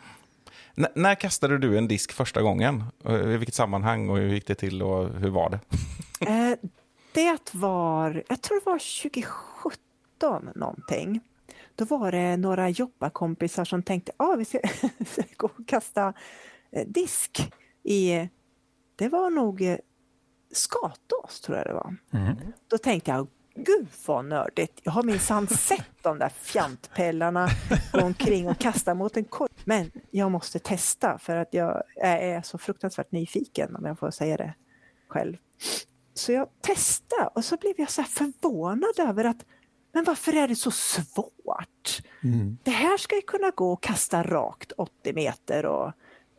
N- när kastade du en disk första gången? Och I vilket sammanhang och hur gick det till och hur var det? (laughs) Eh, det var, jag tror det var 2017 någonting. Då var det några jobbarkompisar som tänkte att ah, vi ska (laughs) gå och kasta eh, disk i, det var nog eh, Skatås tror jag det var. Mm. Då tänkte jag, gud vad nördigt. Jag har minsann sett de där fjantpellarna gå omkring och kasta mot en korg. Men jag måste testa för att jag är så fruktansvärt nyfiken om jag får säga det själv. Så jag testade och så blev jag så förvånad över att men varför är det så svårt? Mm. Det här ska ju kunna gå och kasta rakt 80 meter och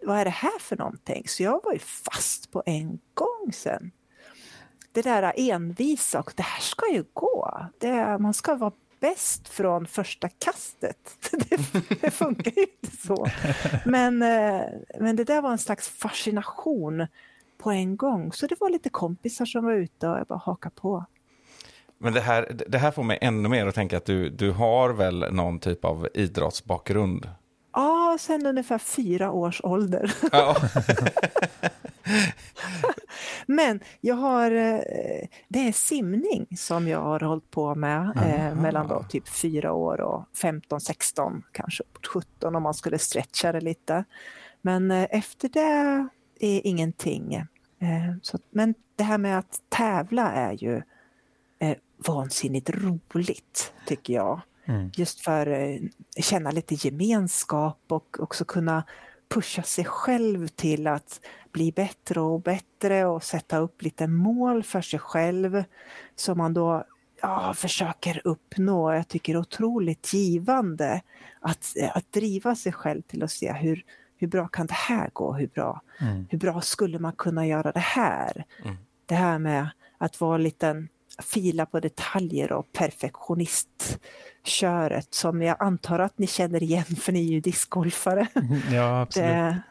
vad är det här för någonting? Så jag var ju fast på en gång sen. Det där envisa och det här ska ju gå. Det, man ska vara bäst från första kastet. (laughs) Det, det funkar ju inte så. Men, eh, men det där var en slags fascination på en gång. Så det var lite kompisar som var ute och jag bara hakade på. Men det här, det här får mig ännu mer att tänka att du, du har väl någon typ av idrottsbakgrund? Ja, sen ungefär fyra års ålder. Ja. (laughs) Men jag har, eh, det är simning som jag har hållit på med eh, mellan då typ fyra år och 15, 16, kanske uppåt 17 om man skulle stretcha det lite. Men eh, efter det är ingenting. Eh, så, men det här med att tävla är ju vansinnigt roligt tycker jag. Mm. Just för eh, känna lite gemenskap och också kunna pusha sig själv till att bli bättre och bättre och sätta upp lite mål för sig själv som man då ja, försöker uppnå. Jag tycker det är otroligt givande att, att driva sig själv till att se hur, hur bra kan det här gå? Hur bra, Mm. hur bra skulle man kunna göra det här? Mm. Det här med att vara liten fila på detaljer och perfektionistköret som jag antar att ni känner igen för ni är ju discgolfare. Ja, (laughs) absolut. Det,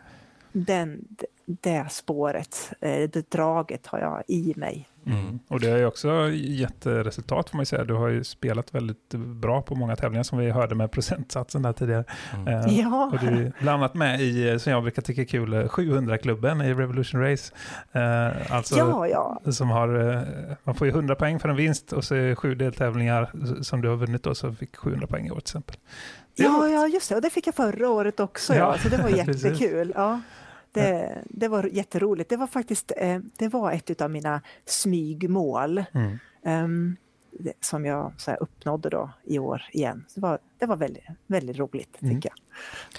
den, det spåret, eh, det draget har jag i mig. Mm. Och det har ju också gett eh, resultat får man ju säga. Du har ju spelat väldigt bra på många tävlingar som vi hörde med procentsatsen där tidigare. Mm. Eh, Ja. Och du är bland annat med i, eh, som jag brukar tycka är kul, eh, 700-klubben i Revolution Race. Eh, alltså Ja, ja. som har, eh, man får ju 100 poäng för en vinst och så är det sju deltävlingar som du har vunnit då, så fick 700 poäng i år till exempel. Ja, ja, just det. Och det fick jag förra året också. Ja, Ja, så det var (laughs) jättekul. Ja. Det, det var jätteroligt. Det var faktiskt eh, det var ett av mina smygmål. Mm. Ehm, som jag så här, uppnådde då i år igen. Så det var, det var väldigt, väldigt roligt Mm. tycker jag.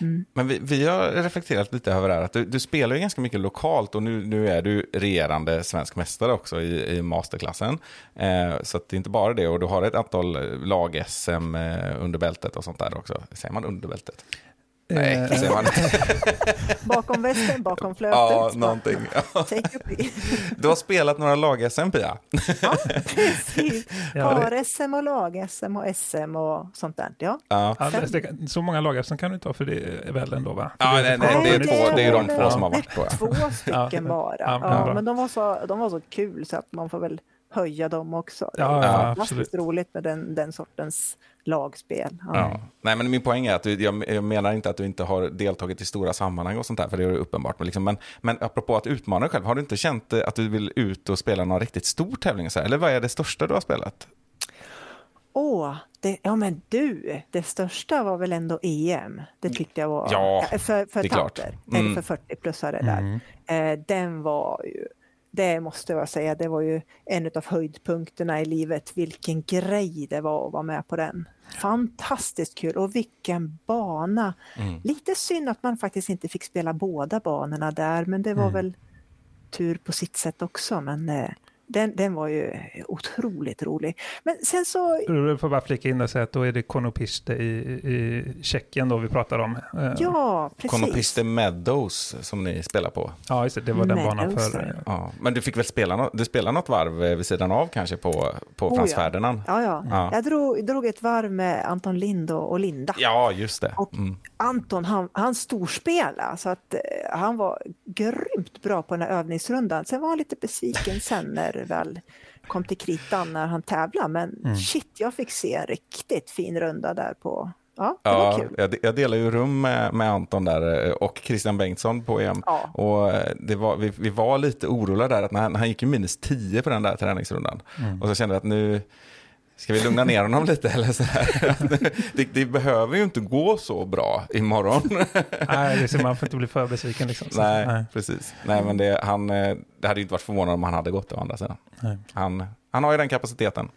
Mm. Men vi, vi har reflekterat lite över det här, att du, du spelar ju ganska mycket lokalt och nu, nu är du regerande svensk mästare också i, i masterklassen. Eh, så att det är inte bara det, och du har ett antal lag-SM eh, under bältet och sånt där också. Säger man under bältet? Nej, Eh, det säger man inte. (laughs) Bakom västen, bakom flötet. (laughs) Ja, någonting. Take a peek. Du har spelat några lag-SM, Pia. Ja, precis. (laughs) Ja, det- Par-SM och lag-SM och SM och sånt där. Ja. Ja. Ja, det- det så många lagar som kan du inte ha, för det är väl ändå va? För Ja, det- nej, nej, det är två- det är de två som har varit på, ja. Två stycken Ja. bara. Ja, Ja, men de var, så, de var så kul så att man får väl höja dem också. Det Ja, är ja, fantastiskt absolut. roligt med den, den sortens lagspel. Ja. Ja. Nej, men min poäng är att du, jag, jag menar inte att du inte har deltagit i stora sammanhang och sånt där, för det är uppenbart. Men, liksom, men, men apropå att utmana dig själv, har du inte känt eh, att du vill ut och spela någon riktigt stor tävling? Så här? Eller vad är det största du har spelat? Åh, det, ja men du, det största var väl ändå EM. Det tyckte jag var, Ja, för, för det är klart. tanter, Mm. eller för 40-plussare där. Eh, den var ju, det måste jag säga, det var ju en av höjdpunkterna i livet. Vilken grej det var att vara med på den. Fantastiskt kul och vilken bana. Mm. Lite synd att man faktiskt inte fick spela båda banorna där, men det var Mm. väl tur på sitt sätt också. Men eh, den, den var ju otroligt rolig. Men sen så Du får bara flika in och säga att då är det Konopiste i, i Tjeckien då vi pratar om. Eh, Ja, precis. Konopiste Meadows som ni spelar på. ja just det, det var den banan Meadows, för... ja. Ja. Men du fick väl spela, nå- du spelade något varv eh, vid sidan av kanske på, på Oh, Frans ja. Ferdinand? Ja, ja. Ja. Jag drog, drog ett varv med Anton Lind och, och Linda. Ja, just det. Och- Mm. Anton, han, han storspelade så att eh, han var grymt bra på den här övningsrundan. Sen var han lite besviken sen när det väl kom till kritan när han tävlade. Men Mm. shit, jag fick se en riktigt fin runda där på... Ja, det var kul. jag, jag delar ju rum med, med Anton där eh, och Christian Bengtsson på EM. Ja. Och eh, det var, vi, vi var lite oroliga där, att när han, han gick ju minus 10 på den där träningsrundan. Mm. Och så kände jag att nu ska vi lugna ner honom lite. Eller så här. (laughs) Det, det behöver ju inte gå så bra imorgon. (laughs) Nej, det ser man får inte bli för besviken liksom. Så, Nej, precis. Nej, men det, han, eh, det hade ju inte varit förvånande om han hade gått å andra sidan. Nej. Han, han har ju den kapaciteten.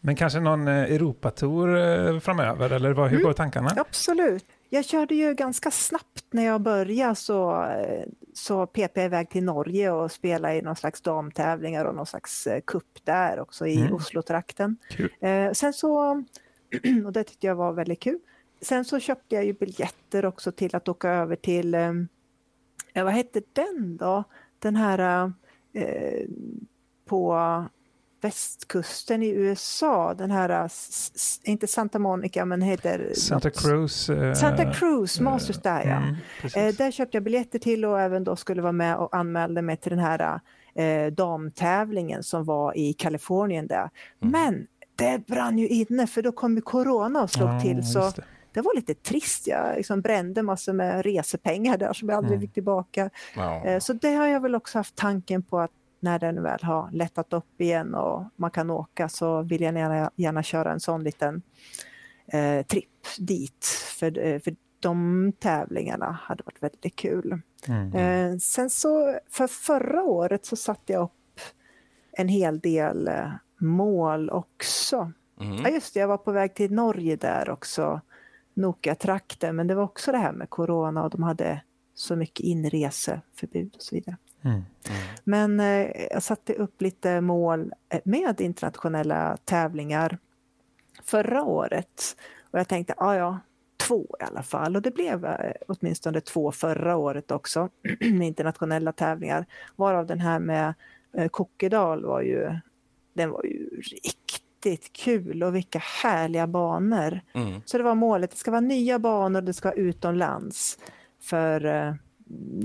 Men kanske någon eh, Europatour eh, framöver, eller vad, hur går tankarna? Absolut. Jag körde ju ganska snabbt när jag började så, eh, så PP iväg till Norge och spelade i någon slags damtävlingar och någon slags eh, cup där också i Mm. Oslo-trakten. Eh, sen så, (clears throat) och det tyckte jag var väldigt kul. Sen så köpte jag ju biljetter också till att åka över till, eh, vad hette den då? Den här eh, på västkusten i USA, den här, s- inte Santa Monica men heter Santa Cruz. eh, Santa Cruz Masters där ja. Mm, där köpte jag biljetter till och även då skulle vara med och anmälde mig till den här eh, damtävlingen som var i Kalifornien där. Mm. Men det brann ju inne för då kom ju corona och slog Ja, till så det. det var lite trist. Jag liksom brände massor med resepengar där som jag aldrig Mm. fick tillbaka. Eh, Så det har jag väl också haft tanken på att när den väl har lättat upp igen och man kan åka så vill jag gärna, gärna köra en sån liten eh, tripp dit. För, eh, för de tävlingarna hade varit väldigt kul. Mm. Eh, sen så för förra året så satte jag upp en hel del eh, mål också. Mm. Ja just det, jag var på väg till Norge där också. Noka-trakten, men det var också det här med corona och de hade så mycket inreseförbud och så vidare. Mm. Men eh, jag satte upp lite mål eh, med internationella tävlingar förra året. Och jag tänkte, ja ja, två i alla fall. Och det blev eh, åtminstone två förra året också, (clears throat) internationella tävlingar. Varav den här med eh, Kokkedal var ju, den var ju riktigt kul och vilka härliga banor. Mm. Så det var målet, det ska vara nya banor, det ska vara utomlands. För eh,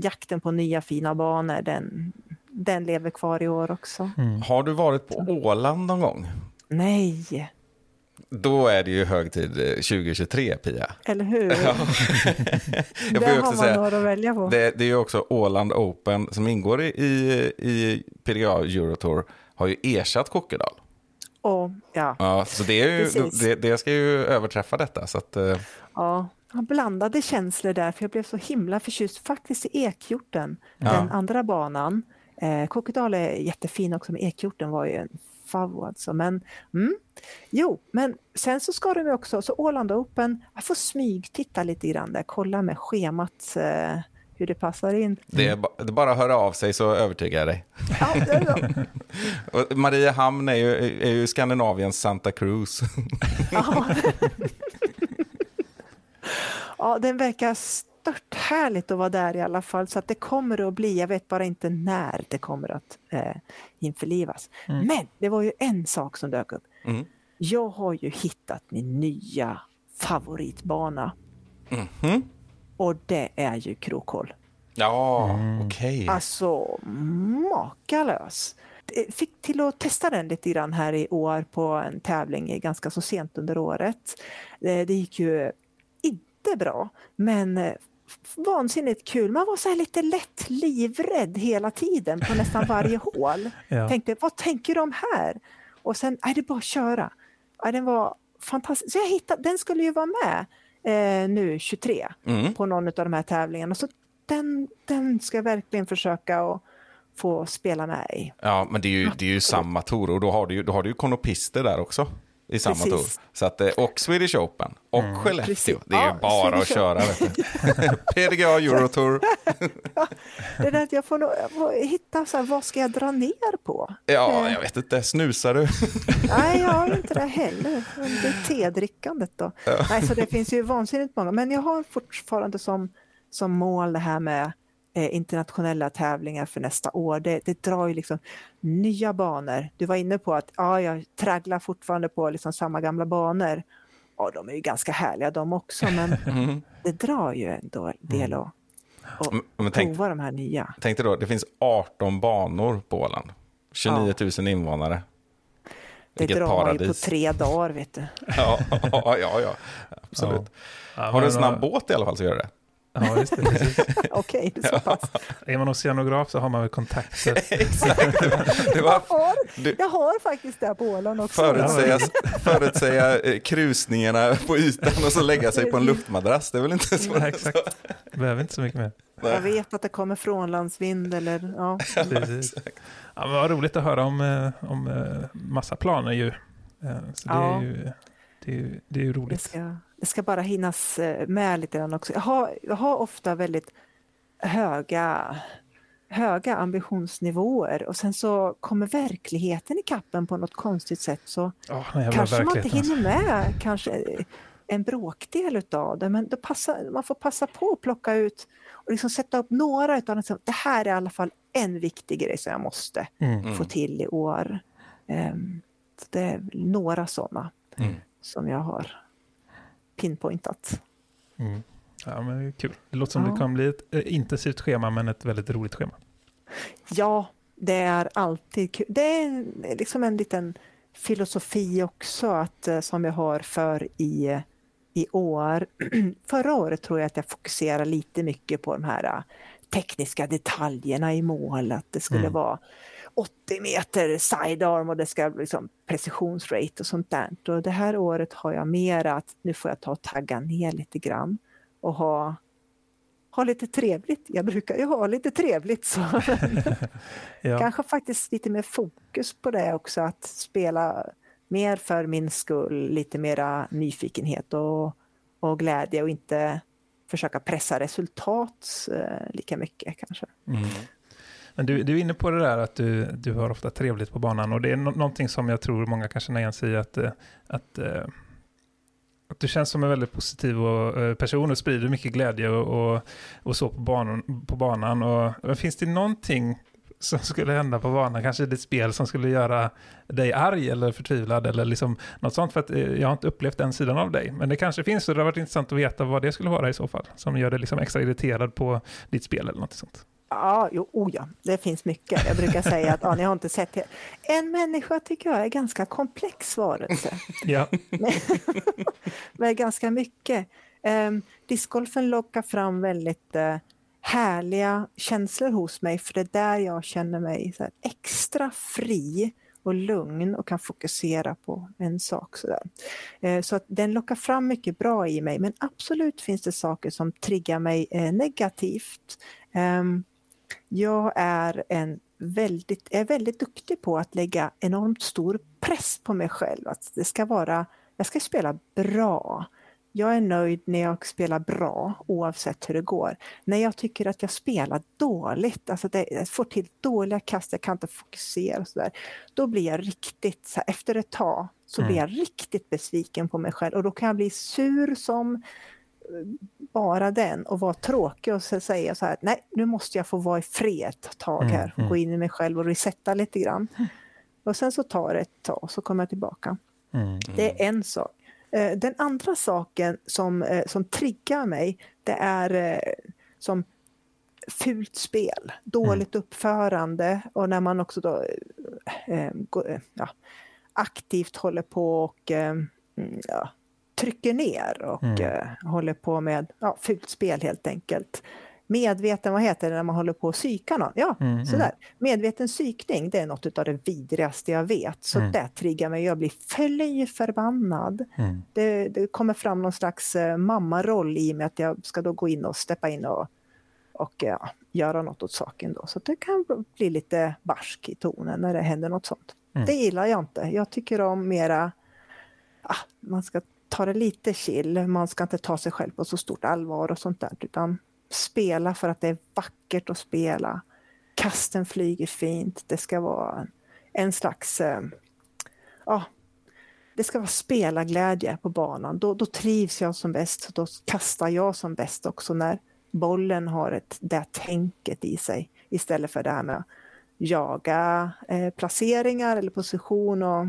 jakten på nya fina banor, den, den lever kvar i år också. Mm. Har du varit på Åland någon gång? Nej, Då är det ju hög tid eh, 2023, Pia. eller hur? (laughs) Ja. Jag ju har man säga, några att välja på. det, det är ju också Åland Open som ingår i, i, i PDA Eurotour har ju ersatt Kokkedal. Och, ja, Ja, så det, är ju, det, det ska ju överträffa detta. Så att, eh, ja, blandade känslor där, för jag blev så himla förtjust faktiskt i Ekhjorten, Ja. den andra banan. Eh, Kokkedal är jättefin också, men Ekhjorten var ju en favvo alltså. Men, mm. Jo, men sen så ska de ju också, så Åland Open, jag får smygtitta lite grann där, kolla med schemat eh, hur det passar in. Det är, det är bara att höra av sig så övertygar jag dig. Ja, (laughs) Mariehamn är ju, är ju Skandinaviens Santa Cruz. (laughs) Ja. den verkar stört härligt att vara där i alla fall, så att det kommer att bli, jag vet bara inte när det kommer att eh, införlivas. Men det var ju en sak som dök upp. Mm. Jag har ju hittat min nya favoritbana Mhm. och det är ju Krokhåll. Ja, okej. Alltså makalös. Jag Fick till att testa den lite grann här i år på en tävling ganska så sent under året. Det det gick ju inte bra, men eh, vansinnigt kul. Man var så här lite lätt livrädd hela tiden på nästan varje (laughs) hål. Ja. Tänkte, vad tänker de här? Och sen, är det bara att köra. Ja, den var fantastisk. Så jag hittade, den skulle ju vara med eh, nu 23 Mm. på någon av de här tävlingarna. Så den, den ska jag verkligen försöka att få spela med i. Ja, men det är ju, det är ju samma tour och då har du ju, då har du ju konopister där också. I samma Precis. Så att, eh, och Swedish Open och Skellefteå. Precis. Det är Ja, bara att Swedish köra. Vet du. (laughs) PDGA Eurotour. (laughs) Det där att jag får nog jag får hitta så här, vad ska jag dra ner på? Ja, jag vet inte. Snusar du? (laughs) Nej, jag har inte det heller. Det är tedrickandet då. Nej, så det finns ju vansinnigt många. Men jag har fortfarande som, som mål det här med eh, internationella tävlingar för nästa år. Det, det drar ju liksom nya banor. Du var inne på att ja, jag tragglar fortfarande på liksom samma gamla banor. Ja, de är ju ganska härliga de också, men (laughs) det drar ju ändå en del att, Mm. Men- tänk- prova de här nya. Tänk dig då, det finns 18 banor på Åland. 29 000 invånare. Det Vilket drar man ju på paradis. tre dagar, vet du. (laughs) Ja, ja, ja, absolut. Ja, Har du en snabb båt i alla fall så gör det. Ja, just det. (laughs) Okej, det är så pass. Är man oceanograf så har man väl kontakter. (laughs) Exakt. Det var Jag har, Du- jag har faktiskt det här på Åland också. förutsäga, (laughs) förutsäga eh, krusningarna på ytan och så lägga sig på en luftmadrass. Det är väl inte så? Ja, exakt. Behöver inte så mycket mer. Jag vet att det kommer frånlandsvind eller ja. Precis. Ja, men vad roligt att höra om, eh, om eh, massa planer ju. Så det, Ja. är ju det, är det är ju Det roligt. Det ska bara hinnas eh, med lite grann också. Jag har, jag har ofta väldigt höga, höga ambitionsnivåer och sen så kommer verkligheten i kappen på något konstigt sätt så Oh, kanske man inte verkligheten. hinner med kanske en bråkdel utav det, men då passar, man får passa på att plocka ut och liksom sätta upp några utav dem. Det här är i alla fall en viktig grej som jag måste Mm. få till i år. Så det är några sådana Mm. som jag har pinpointat. Mm. Ja, men det är kul. Det låter som Ja. det kommer bli ett eh, intensivt schema, men ett väldigt roligt schema. Ja, det är alltid kul. Det är en- liksom en liten filosofi också att, eh, som jag har för i, i år. (clears throat) Förra året tror jag att jag fokuserade lite mycket på de här eh, tekniska detaljerna i mål. Att det skulle Mm. vara 80 meter sidearm och det ska bli liksom precisionsrate och sånt där. Och det här året har jag mer att nu får jag ta och tagga ner lite grann och ha ha lite trevligt. Jag brukar ju ha lite trevligt så (laughs) Ja. kanske faktiskt lite mer fokus på det också, att spela mer för min skull, lite mera nyfikenhet och, och glädje och inte försöka pressa resultat eh, lika mycket kanske. Mm. Men du, du är inne på det där att du, du har ofta trevligt på banan och det är no någonting som jag tror många kan känna igen sig i att, eh, att, eh, att du känns som en väldigt positiv och, eh, person och sprider mycket glädje och, och, och så på banan. På banan. Och, finns det någonting som skulle hända på banan, kanske ditt ett spel som skulle göra dig arg eller förtvivlad eller liksom något sånt, för att jag har inte upplevt den sidan av dig. Men det kanske finns och det har varit intressant att veta vad det skulle vara i så fall, som gör dig liksom extra irriterad på ditt spel eller något sånt. Ja, jo, oh ja, det finns mycket. Jag brukar säga att ja, ni har inte sett det. En människa tycker jag är ganska komplex varelse. (laughs) Ja. med, (laughs) med ganska mycket. Um, discgolfen lockar fram väldigt eh, härliga känslor hos mig för det är där jag känner mig så här, extra fri och lugn och kan fokusera på en sak. Så. Eh, så att den lockar fram mycket bra i mig men absolut finns det saker som triggar mig eh, negativt. Ehm, Jag är, en väldigt, är väldigt duktig på att lägga enormt stor press på mig själv. Att det ska vara, jag ska spela bra. Jag är nöjd när jag spelar bra oavsett hur det går. När jag tycker att jag spelar dåligt, alltså det, jag får till dåliga kast, jag kan inte fokusera och sådär. Då blir jag riktigt, så här, efter ett tag, så blir jag riktigt besviken på mig själv och då kan jag bli sur som bara den och vara tråkig och säga så här, nej nu måste jag få vara i fred ett tag Mm, här, mm. gå in i mig själv och resetta lite grann. Och sen så tar det ett tag så kommer jag tillbaka. Mm. Det är en sak. Eh, Den andra saken som, eh, som triggar mig, det är eh, som fult spel, dåligt uppförande och när man också då eh, ja, aktivt håller på och mm, ja, trycker ner och Mm. eh, håller på med ja, fult spel helt enkelt. Medveten, vad heter det när man håller på att psyka någon? Ja, Mm, mm. sådär. Medveten psykning, det är något av det vidrigaste jag vet. Så Mm. det triggar mig. Jag blir fly förbannad. Mm. Det, det kommer fram någon slags eh, mammaroll i mig att jag ska då gå in och steppa in och, och ja, göra något åt saken då. Så det kan bli lite barsk i tonen när det händer något sånt. Mm. Det gillar jag inte. Jag tycker om mera, ah, man ska ta det lite chill, man ska inte ta sig själv på så stort allvar och sånt där, utan spela för att det är vackert att spela. Kasten flyger fint, det ska vara en slags, eh, det ska vara spelarglädje på banan. Då, då trivs jag som bäst, då kastar jag som bäst också när bollen har ett, det tänket i sig istället för det här med att jaga eh, placeringar eller position och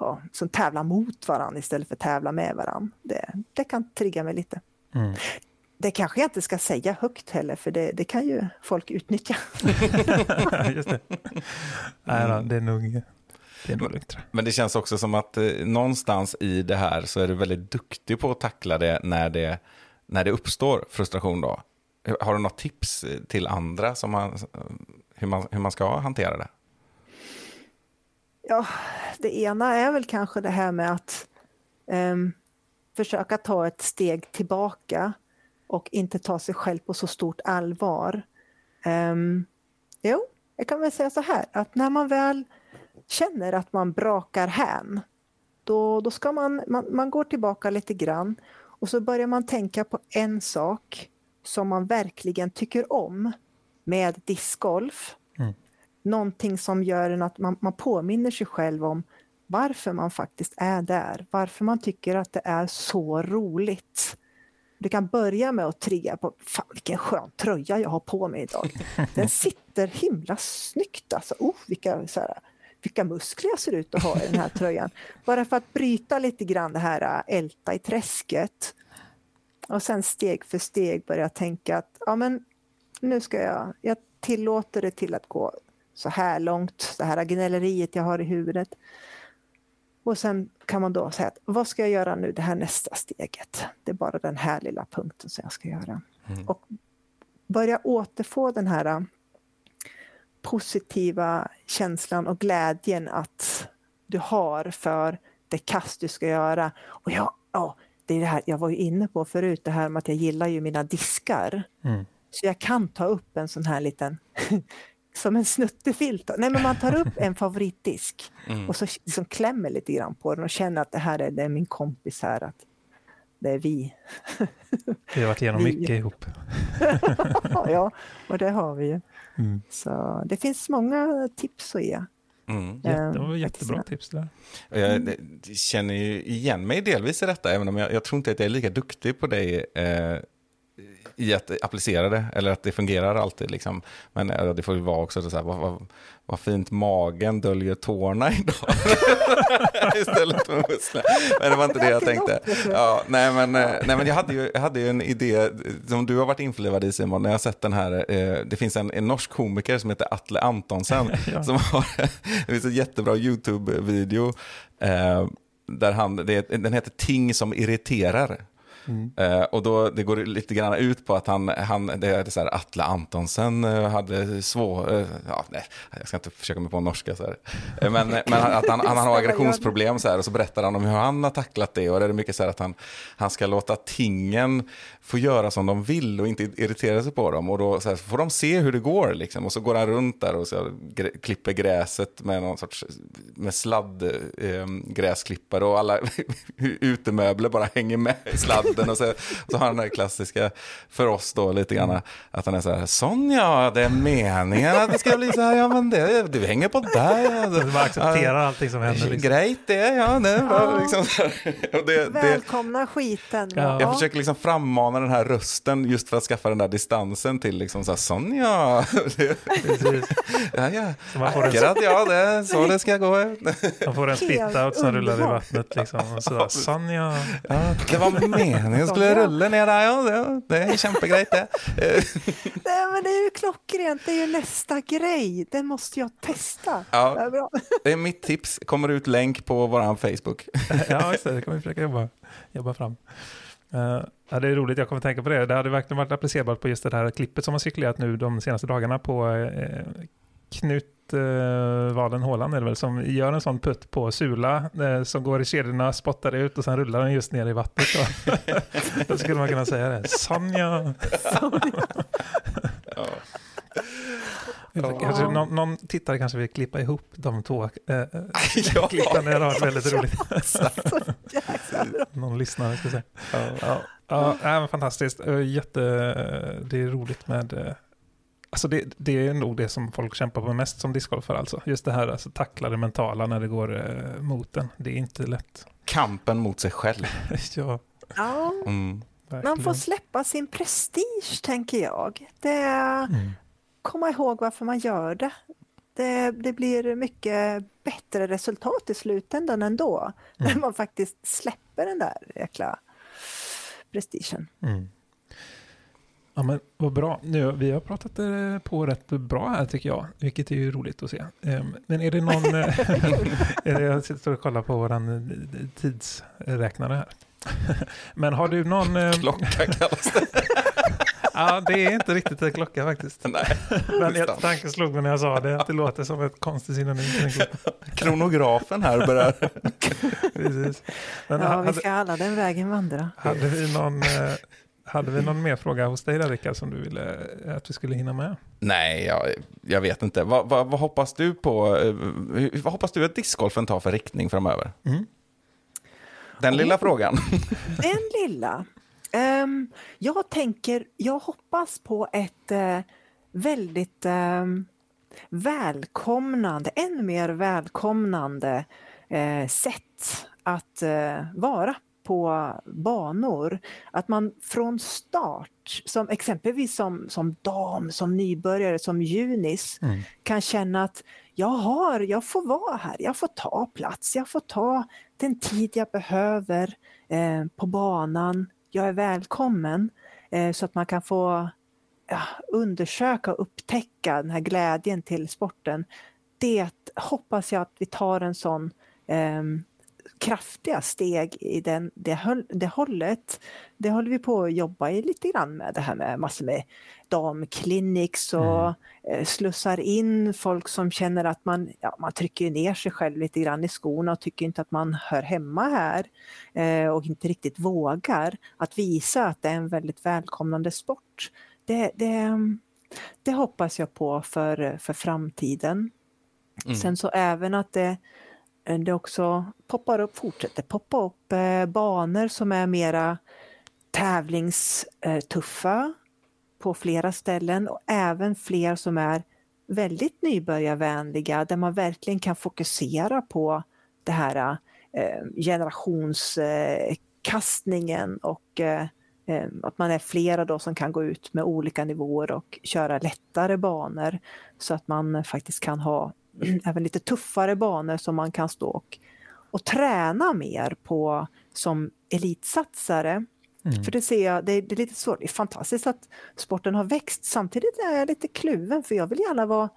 ja, som tävla mot varandra istället för tävla med varandra. Det, det kan trigga mig lite. Mm. Det kanske jag inte ska säga högt heller, för det, det kan ju folk utnyttja. (laughs) Just det. Nej, då, det är nog, det är nog lugnt. Men det känns också som att eh, någonstans i det här så är du väldigt duktig på att tackla det när det, när det uppstår frustration då. Har du något tips eh, till andra som man, hur, man, hur man ska hantera det? Ja, det ena är väl kanske det här med att ehm, försöka ta ett steg tillbaka och inte ta sig själv på så stort allvar. Um, jo, jag kan väl säga så här att när man väl känner att man brakar hän, då, då ska man, man, man går tillbaka lite grann och så börjar man tänka på en sak som man verkligen tycker om med discgolf. Mm. Någonting som gör en att man, man påminner sig själv om varför man faktiskt är där, varför man tycker att det är så roligt. Du kan börja med att trigga på, fan vilken skön tröja jag har på mig idag. (laughs) Den sitter himla snyggt alltså. Oh, vilka, så här, vilka muskler jag ser ut att ha i den här tröjan. Bara för att bryta lite grann det här äh, älta i träsket. Och sen steg för steg börja tänka att ja, men nu ska jag, jag tillåter det till att gå så här långt, det här gnälleriet jag har i huvudet. Och sen kan man då säga att vad ska jag göra nu det här nästa steget? Det är bara den här lilla punkten som jag ska göra. Och börja återfå den här äh, positiva känslan och glädjen att du har för det kast du ska göra. Och jag, ja, det är det här jag var ju inne på förut, det här med att jag gillar ju mina diskar. Mm. Så jag kan ta upp en sån här liten, som en snuttefilt. Nej men man tar upp en favoritdisk och så liksom klämmer lite grann på den och känner att det här är, det är min kompis här. Att det är vi. Vi har varit igenom Vi- mycket ihop. (laughs) ja, och det har vi ju. Mm. Så det finns många tips att ge. Mm. Jätte, Ehm, det var jättebra tips där. Jag eh, känner ju igen mig delvis i detta, även om jag, jag tror inte att jag är lika duktig på det eh, i att applicera det, eller att det fungerar alltid. Liksom. Men det får ju vara också så här, vad, vad, vad fint magen döljer tårna idag. (laughs) Istället för muskler. Men det var inte det jag tänkte. Ja, nej, men, eh, nej, men jag hade ju, jag hade ju en idé som du har varit införlivad i Simon, när jag sett den här, eh, det finns en, en norsk komiker som heter Atle Antonsen, (laughs) Ja. som har, (laughs) det finns en jättebra YouTube-video, eh, där han, det, den heter Ting som irriterar. Mm. Eh, och då, det går lite grann ut på att han, han det är så här, Atle Antonsen eh, hade svår, eh, ja, nej, jag ska inte försöka mig på norska så här. Eh, men, men att han, han har (laughs) aggressionsproblem så här, och så berättar han om hur han har tacklat det. Och det är mycket så här att han, han ska låta tingen få göra som de vill och inte irritera sig på dem. Och då så här, får de se hur det går liksom. Och så går han runt där och så grä, klipper gräset med någon sorts med sladd eh, gräsklippare och alla (laughs) utemöbler bara hänger med i sladden. Och så, så har han den där klassiska, för oss då lite grann, att han är så här, Sonja, det är meningen att det ska bli så här, ja men det, du hänger på där. Du bara accepterar allting som händer. Liksom. Grejt det, ja. Det, Ja. liksom, så och det, det, Välkomna skiten. Ja. jag försöker liksom frammana den här rösten just för att skaffa den där distansen till liksom så här, Sonja. Det- Precis. Ja, ja. Så man får en- Akkurat, ja, det är så det ska gå. Man får en spit-out som rullar i vattnet. Liksom. Och så, Sonja. Ja, det var meningen jag skulle rulla ner där, ja. Det, det är kämpegrejt det. (laughs) Nej, men det är ju klockrent, det är ju nästa grej. Den måste jag testa. Det Ja, är bra. (laughs) det är mitt tips. Kommer ut länk på vår Facebook. (laughs) Ja, just det. Det kan vi försöka jobba, jobba fram. Eh, ja, det är roligt, jag kommer tänka på det. Det hade verkligen varit applicerbart på just det här klippet som har cirkulerat nu de senaste dagarna på eh, Knut eh, Valen Håland är det väl, som gör en sån putt på Sula eh, som går i kedjorna, spottar ut och sen rullar den just ner i vattnet. Då, (laughs) då skulle man kunna säga det. Sonja! Ja. Kanske, någon, någon tittare kanske vill klippa ihop de två eh, (laughs) Ja. klippen. Det hade varit väldigt (laughs) roligt. Någon lyssnare ska säga. Ja. Ja, ja fantastiskt. Eh, Jätte, det är roligt med... Alltså det, det är nog det som folk kämpar på mest som discgolfare. Alltså. Just det här alltså, tackla det mentala när det går eh, mot en. Det är inte lätt. Kampen mot sig själv. (laughs) ja, Ja, Mm. man får släppa sin prestige, tänker jag. Det, Mm. komma ihåg varför man gör det. det. Det blir mycket bättre resultat i slutändan ändå. När (laughs) man faktiskt släpper den där jäkla prestigen. Mm. Ja, men vad bra. Nu, vi har pratat eh, på rätt bra här tycker jag, vilket är ju roligt att se. Ehm, Men är det någon... eh, (laughs) är det, jag sitter och kollar på vår tidsräknare här. (laughs) Men har du någon... eh, Klocka kallas det. (laughs) Ja, det är inte riktigt en klocka faktiskt. Nej. Men jag, tanken slog mig när jag sa det, att det låter som ett konstigt synonym. Kronografen här börjar. Precis. Men Ja, vi hade, ska alla den vägen vandra. hade, vi någon, eh, hade vi någon mer fråga hos dig där Rickard som du ville eh, att vi skulle hinna med? Nej, jag, jag vet inte. Vad, vad, vad hoppas du på? eh, hur- Vad hoppas du att discgolfen tar för riktning framöver? Mm. Den lilla frågan. (laughs) Den lilla. Ehm, jag tänker, jag hoppas på ett eh, väldigt um, välkomnande, än mer välkomnande eh, sätt att eh, vara på banor. Att man från start, som exempelvis som, som dam, som nybörjare, som junis, Mm. kan känna att jag har, jag får vara här, jag får ta plats, jag får ta den tid jag behöver eh, på banan, jag är välkommen. Eh, så att man kan få ja, undersöka och upptäcka den här glädjen till sporten. Det hoppas jag att vi tar en sån eh, kraftiga steg i den, det, höll, det hållet. Det håller vi på att jobba i lite grann med det här med massor med damkliniks och Mm. eh, slussar in folk som känner att man, ja, man trycker ner sig själv lite grann i skorna och tycker inte att man hör hemma här eh, och inte riktigt vågar att visa att det är en väldigt välkomnande sport. Det, det, det hoppas jag på för, för framtiden. Mm. Sen så även att det, Eh, det också poppar upp, fortsätter poppa upp eh, banor som är mera tävlingstuffa på flera ställen och även fler som är väldigt nybörjarvänliga där man verkligen kan fokusera på det här eh, generationskastningen och eh, eh att man är flera då som kan gå ut med olika nivåer och köra lättare banor så att man faktiskt kan ha även lite tuffare banor som man kan stå och, och träna mer på som elitsatsare. Mm. För det ser jag, det är, det är lite svårt, det är fantastiskt att sporten har växt. Samtidigt är jag lite kluven för jag vill gärna vara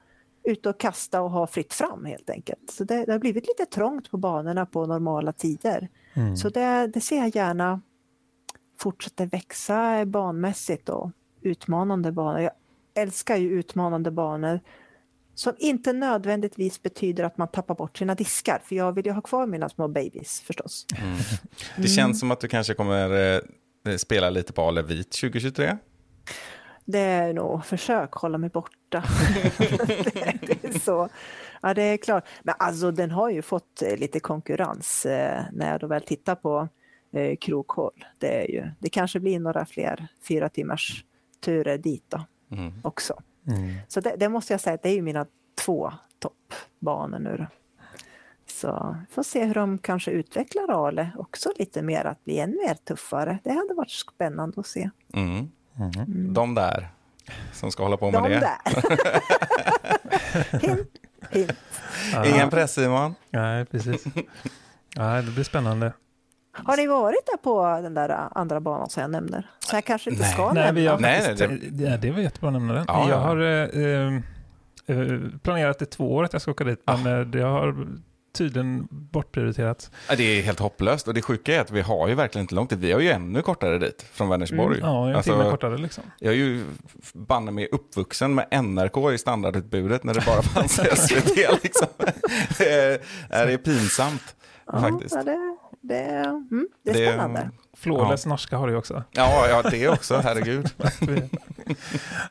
ute och kasta och ha fritt fram helt enkelt. Så det, det har blivit lite trångt på banorna på normala tider. Mm. Så det, det ser jag gärna fortsätter växa banmässigt och utmanande banor. Jag älskar ju utmanande banor som inte nödvändigtvis betyder att man tappar bort sina diskar, för jag vill ju ha kvar mina små babies förstås. Mm. (laughs) Det känns som att du kanske kommer eh, spela lite på Ale Vit 2023. Det är nog försök hålla mig borta. det, (laughs) det är så. Ja, det är klart. Men alltså den har ju fått eh, lite konkurrens eh, när jag då väl tittar på eh, krokhåll. Det, är ju, det kanske blir några fler fyra timmars turer dit då Mm. också. Mm. Så det, det måste jag säga, det är ju mina två toppbanor nu. Så vi får se hur de kanske utvecklar Ale också lite mer, att bli ännu mer tuffare. Det hade varit spännande att se. Mm. Mm. De där som ska hålla på med De det. där! (laughs) hint, hint. Ingen press Simon. Nej, precis. Ja, det blir spännande. Har ni varit där på den där andra banan som jag nämner? Så jag kanske inte Nej. ska Nej, nämna. Nej, faktiskt, nej, det... Ja, det var jättebra att nämna det. Ja, jag ja. har eh, eh, planerat i två år att jag ska åka dit, men Ah. eh, det har tydligen bortprioriterats. Ja, Det är helt hopplöst och det sjuka är att vi har ju verkligen inte långt dit. Vi har ju ännu kortare dit från Vänersborg. Mm, Ja, en Alltså, timme kortare liksom. Jag är ju banne mig uppvuxen med NRK i standardutbudet när det bara fanns (laughs) SVT. Liksom. Det, är, det är pinsamt Ja, faktiskt. ja, det, det, mm, det är Det- spännande. Flawless norska har du ju också. Ja, ja, det också, herregud. (laughs)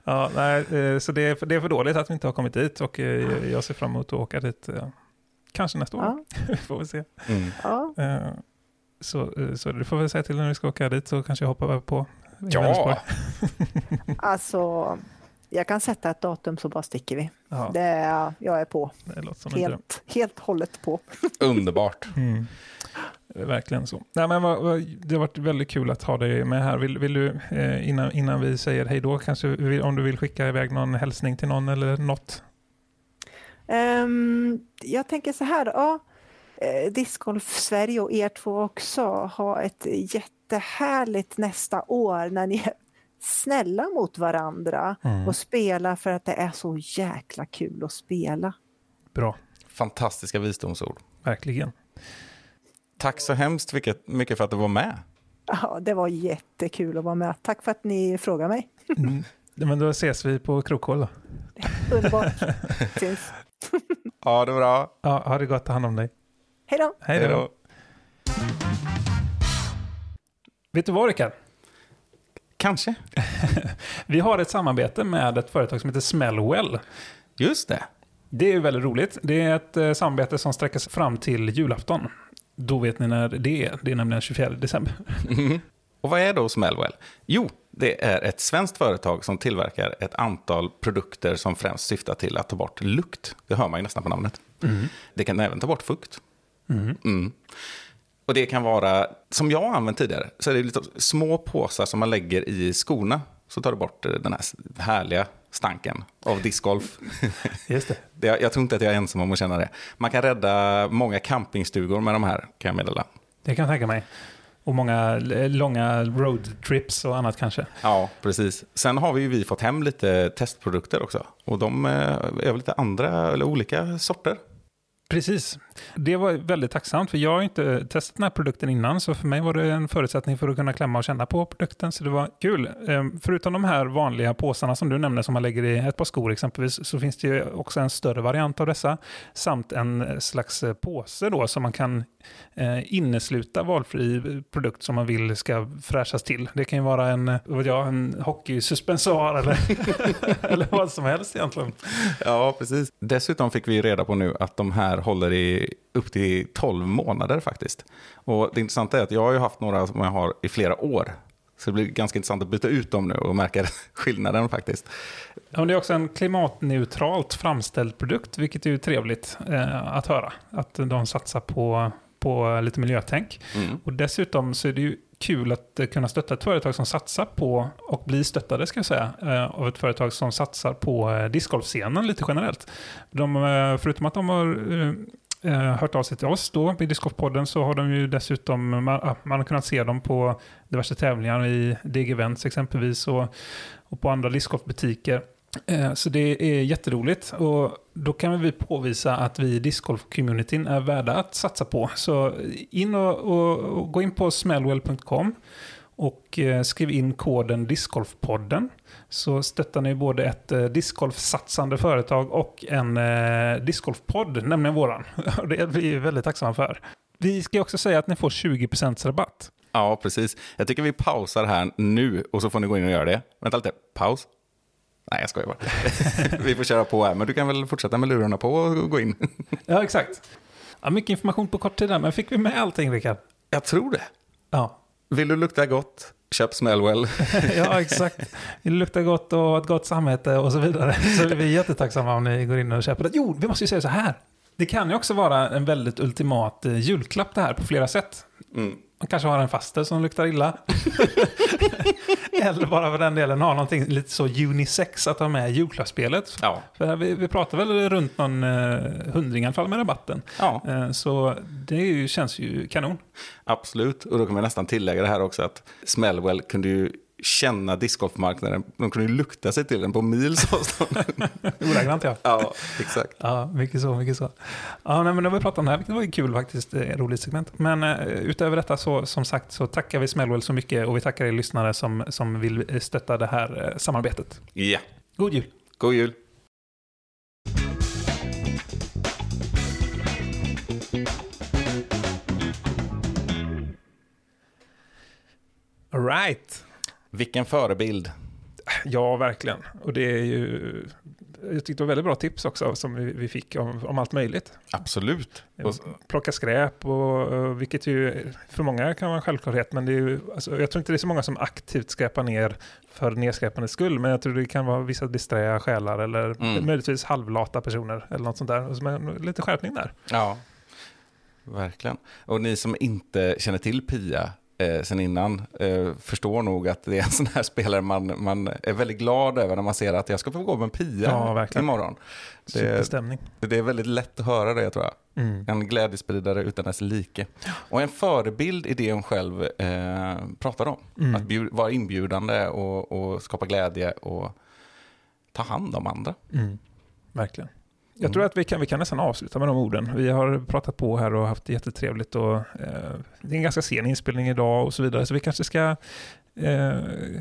ja, nej, eh, så det är, för, det är för dåligt att vi inte har kommit dit och eh, jag ser fram emot att åka dit eh, kanske nästa år. Ja, (laughs) får vi se. Mm. ja. Så, så du får väl säga till när vi ska åka dit så kanske jag hoppar på. Ja, Alltså, jag kan sätta ett datum så bara sticker vi. Ja, Det är, jag är på. det låter som en dröm. Helt, helt hållet på. (laughs) underbart. Mm. Det är Verkligen så. Nej, men vad, vad, det har varit väldigt kul att ha dig med här. Vill, vill du, eh, innan, innan vi säger hej då, kanske om du vill skicka iväg någon hälsning till någon eller något? Ehm, jag tänker så här, ja, eh, Discgolf Sverige och er två också ha ett jättehärligt nästa år när ni är snälla mot varandra Mm. och spelar för att det är så jäkla kul att spela. Bra, Fantastiska visdomsord. verkligen. Tack så hemskt mycket, för att du var med. Ja, det var jättekul att vara med. Tack för att ni frågade mig. Mm. Men då ses vi på Krokhål då. Underbart. (laughs) Syns. Ja, det var bra. Ja, ha det gott, ta hand om dig. Hej då! Hej då. Vet du vad Rickard? Kanske. (laughs) Vi har ett samarbete med ett företag som heter Smellwell. Just det. Det är väldigt roligt. Det är ett eh, samarbete som sträcker sig fram till julafton. Då vet ni när det är. Det är nämligen 24 december. Mhm. Och vad är då Smellwell? Jo, det är ett svenskt företag som tillverkar ett antal produkter som främst syftar till att ta bort lukt. Det hör man ju nästan på namnet. Det kan även ta bort fukt. Mm. Och det kan vara, som jag har använt tidigare, så är det lite små påsar som man lägger i skorna. Så tar det bort eh, den här härliga stanken av discgolf. (laughs) Just det. (laughs) Det- Jag, jag tror inte att jag är ensam om att känna det. Man kan rädda många campingstugor med de här, kan jag meddela. Det kan jag tänka mig. Och många eh, långa roadtrips och annat kanske. Ja, precis. Sen har vi ju vi fått hem lite testprodukter också. Och de eh, är väl lite andra, eller olika sorter. Precis. Det var väldigt tacksamt, för jag har inte testat den här produkten innan, så för mig var det en förutsättning för att kunna klämma och känna på produkten, så det var kul. Ehm, förutom de här vanliga påsarna som du nämnde, som man lägger i ett par skor exempelvis, så finns det ju också en större variant av dessa, samt en slags påse då, som man kan eh, innesluta valfri produkt som man vill ska fräschas till. Det kan ju vara en, vad jag, en hockeysuspensoar eller, (laughs) eller vad som helst egentligen. Ja, precis. Dessutom fick vi reda på nu att de här håller i upp till 12 månader faktiskt. Och det intressanta är att jag har ju haft några som jag har i flera år. Så det blir ganska intressant att byta ut dem nu och märka (laughs) skillnaden faktiskt. Ja, det är också en klimatneutralt framställd produkt, vilket är ju trevligt eh, att höra. Att de satsar på, på lite miljötänk. Mm. Och dessutom så är det ju kul att eh, kunna stötta ett företag som satsar på, och bli stöttade ska jag säga, eh, av ett företag som satsar på eh, discgolfscenen lite generellt. De, förutom att de har eh, hört av sig till oss då i så har de ju dessutom, man, man har kunnat se dem på diverse tävlingar i DG Events exempelvis och, och på andra discgolfbutiker. Eh, Så det är jätteroligt och då kan vi påvisa att vi i discgolf-communityn är värda att satsa på. Så in och, och, och gå in på smellwell.com och eh, skriv in koden Discgolfpodden så stöttar ni både ett eh, discgolfsatsande företag och en eh, discgolfpodd, nämligen våran. (laughs) Det är vi väldigt tacksamma för. Vi ska också säga att ni får 20% rabatt. Ja, precis. Jag tycker vi pausar här nu och så får ni gå in och göra det. Vänta lite, paus. Nej, jag skojar bara. (laughs) vi får köra på här, men du kan väl fortsätta med lurarna på och gå in. (laughs) Ja, exakt. Ja, mycket information på kort tid där, men fick vi med allting, Rickard? Jag tror det. Ja. Vill du lukta gott? Köp Smellwell. (laughs) ja, exakt. Det luktar gott och ett gott samvete och så vidare. Så vi är jättetacksamma om ni går in och köper det. Jo, vi måste ju säga så här. Det kan ju också vara en väldigt ultimat eh, julklapp det här på flera sätt. Mm. Man kanske har en faster som luktar illa. (laughs) Eller bara för den delen ha någonting lite så unisex att ha med i julklappsspelet. Ja. För vi, vi pratar väl runt någon eh, hundring i alla fall med rabatten. ja, Eh, så det ju, känns ju kanon. absolut. Och då kan vi nästan tillägga det här också att Smellwell kunde ju känna discgolfmarknaden. De kunde ju lukta sig till den på mils avstånd. (laughs) Ordagrant ja. ja, exakt. Ja, mycket så, mycket så. Ja, nej, men då har vi pratat om det här, vilket var ju kul faktiskt, ett roligt segment. Men eh, utöver detta så, som sagt, så tackar vi Smellwell så mycket och vi tackar er lyssnare som, som vill eh, stötta det här eh, samarbetet. Ja, God jul! god jul. All right. Vilken förebild. Ja, verkligen. Och det är ju... Jag tyckte det var väldigt bra tips också som vi, vi fick om, om allt möjligt. Absolut. Och, Plocka skräp, och, vilket ju för många kan vara en självklarhet. Men det är ju, alltså, jag tror inte det är så många som aktivt skräpar ner för nedskräpandets skull. Men jag tror det kan vara vissa disträa själar eller Mm. möjligtvis halvlata personer eller något sånt där. Med lite skärpning där. ja, verkligen. Och ni som inte känner till Pia eh, sen innan eh, förstår nog att det är en sån här spelare man, man är väldigt glad över när man ser att jag ska få gå med Pia Ja, verkligen. imorgon. Det, Superstämning. det är väldigt lätt att höra det tror jag. Mm. En glädjespridare utan dess like. Och en förebild i det hon själv eh, pratar om. Mm. Att bjud, vara inbjudande och, och skapa glädje och ta hand om andra. Mm. Verkligen. Jag Mm. tror att vi kan, vi kan nästan avsluta med de orden. Vi har pratat på här och haft det jättetrevligt. Och, eh, det är en ganska sen inspelning idag och så vidare. Så vi kanske ska eh,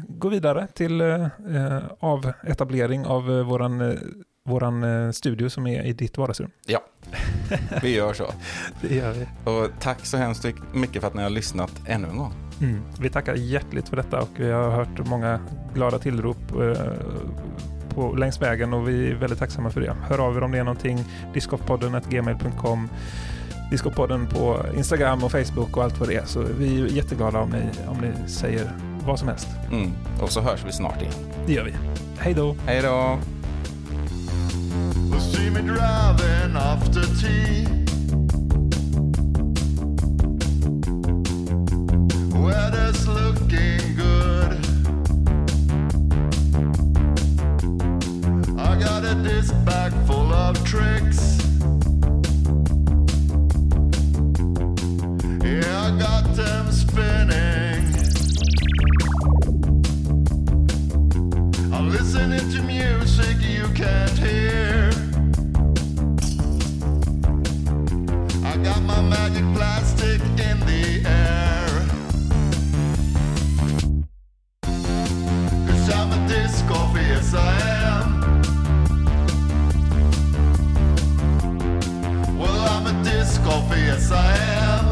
gå vidare till eh, eh, avetablering av eh, våran, eh, våran eh, studio som är i ditt vardagsrum. Ja, vi gör så. (laughs) Det gör vi. Och tack så hemskt mycket för att ni har lyssnat ännu en gång. Mm. Vi tackar hjärtligt för detta och vi har hört många glada tillrop eh, på, längs vägen och vi är väldigt tacksamma för det. Hör av er om det är någonting. Discofpodden gmail.com Discopodden på Instagram och Facebook och allt vad det är. Så vi är jätteglada om ni, om ni säger vad som helst. Mm. Och så hörs vi snart igen. Det gör vi. Hej då! Hej då! See me driving after tea. Weather's looking good. Got a disc bag full of tricks. Yeah, I got them spinning. I'm listening to music you can't hear. I got my magic plastic in the air. Cause I'm a disc yes I am. Yes I am.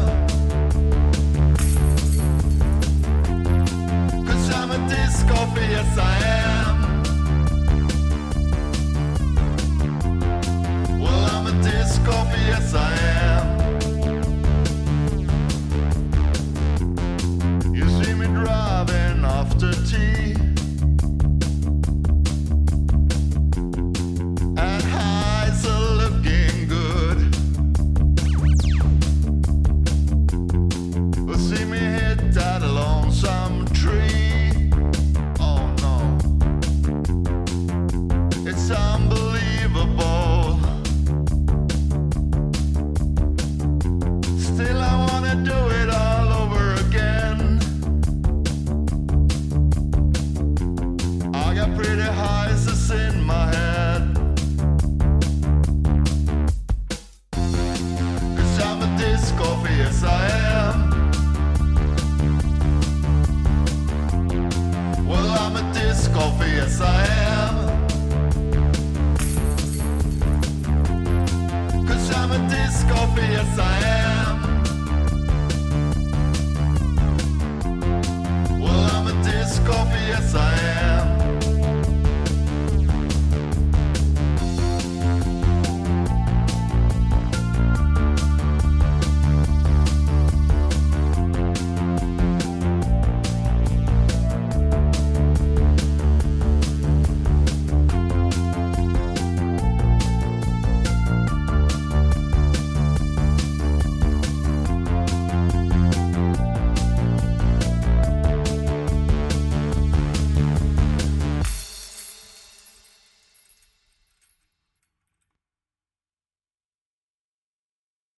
Cause I'm a yes I am.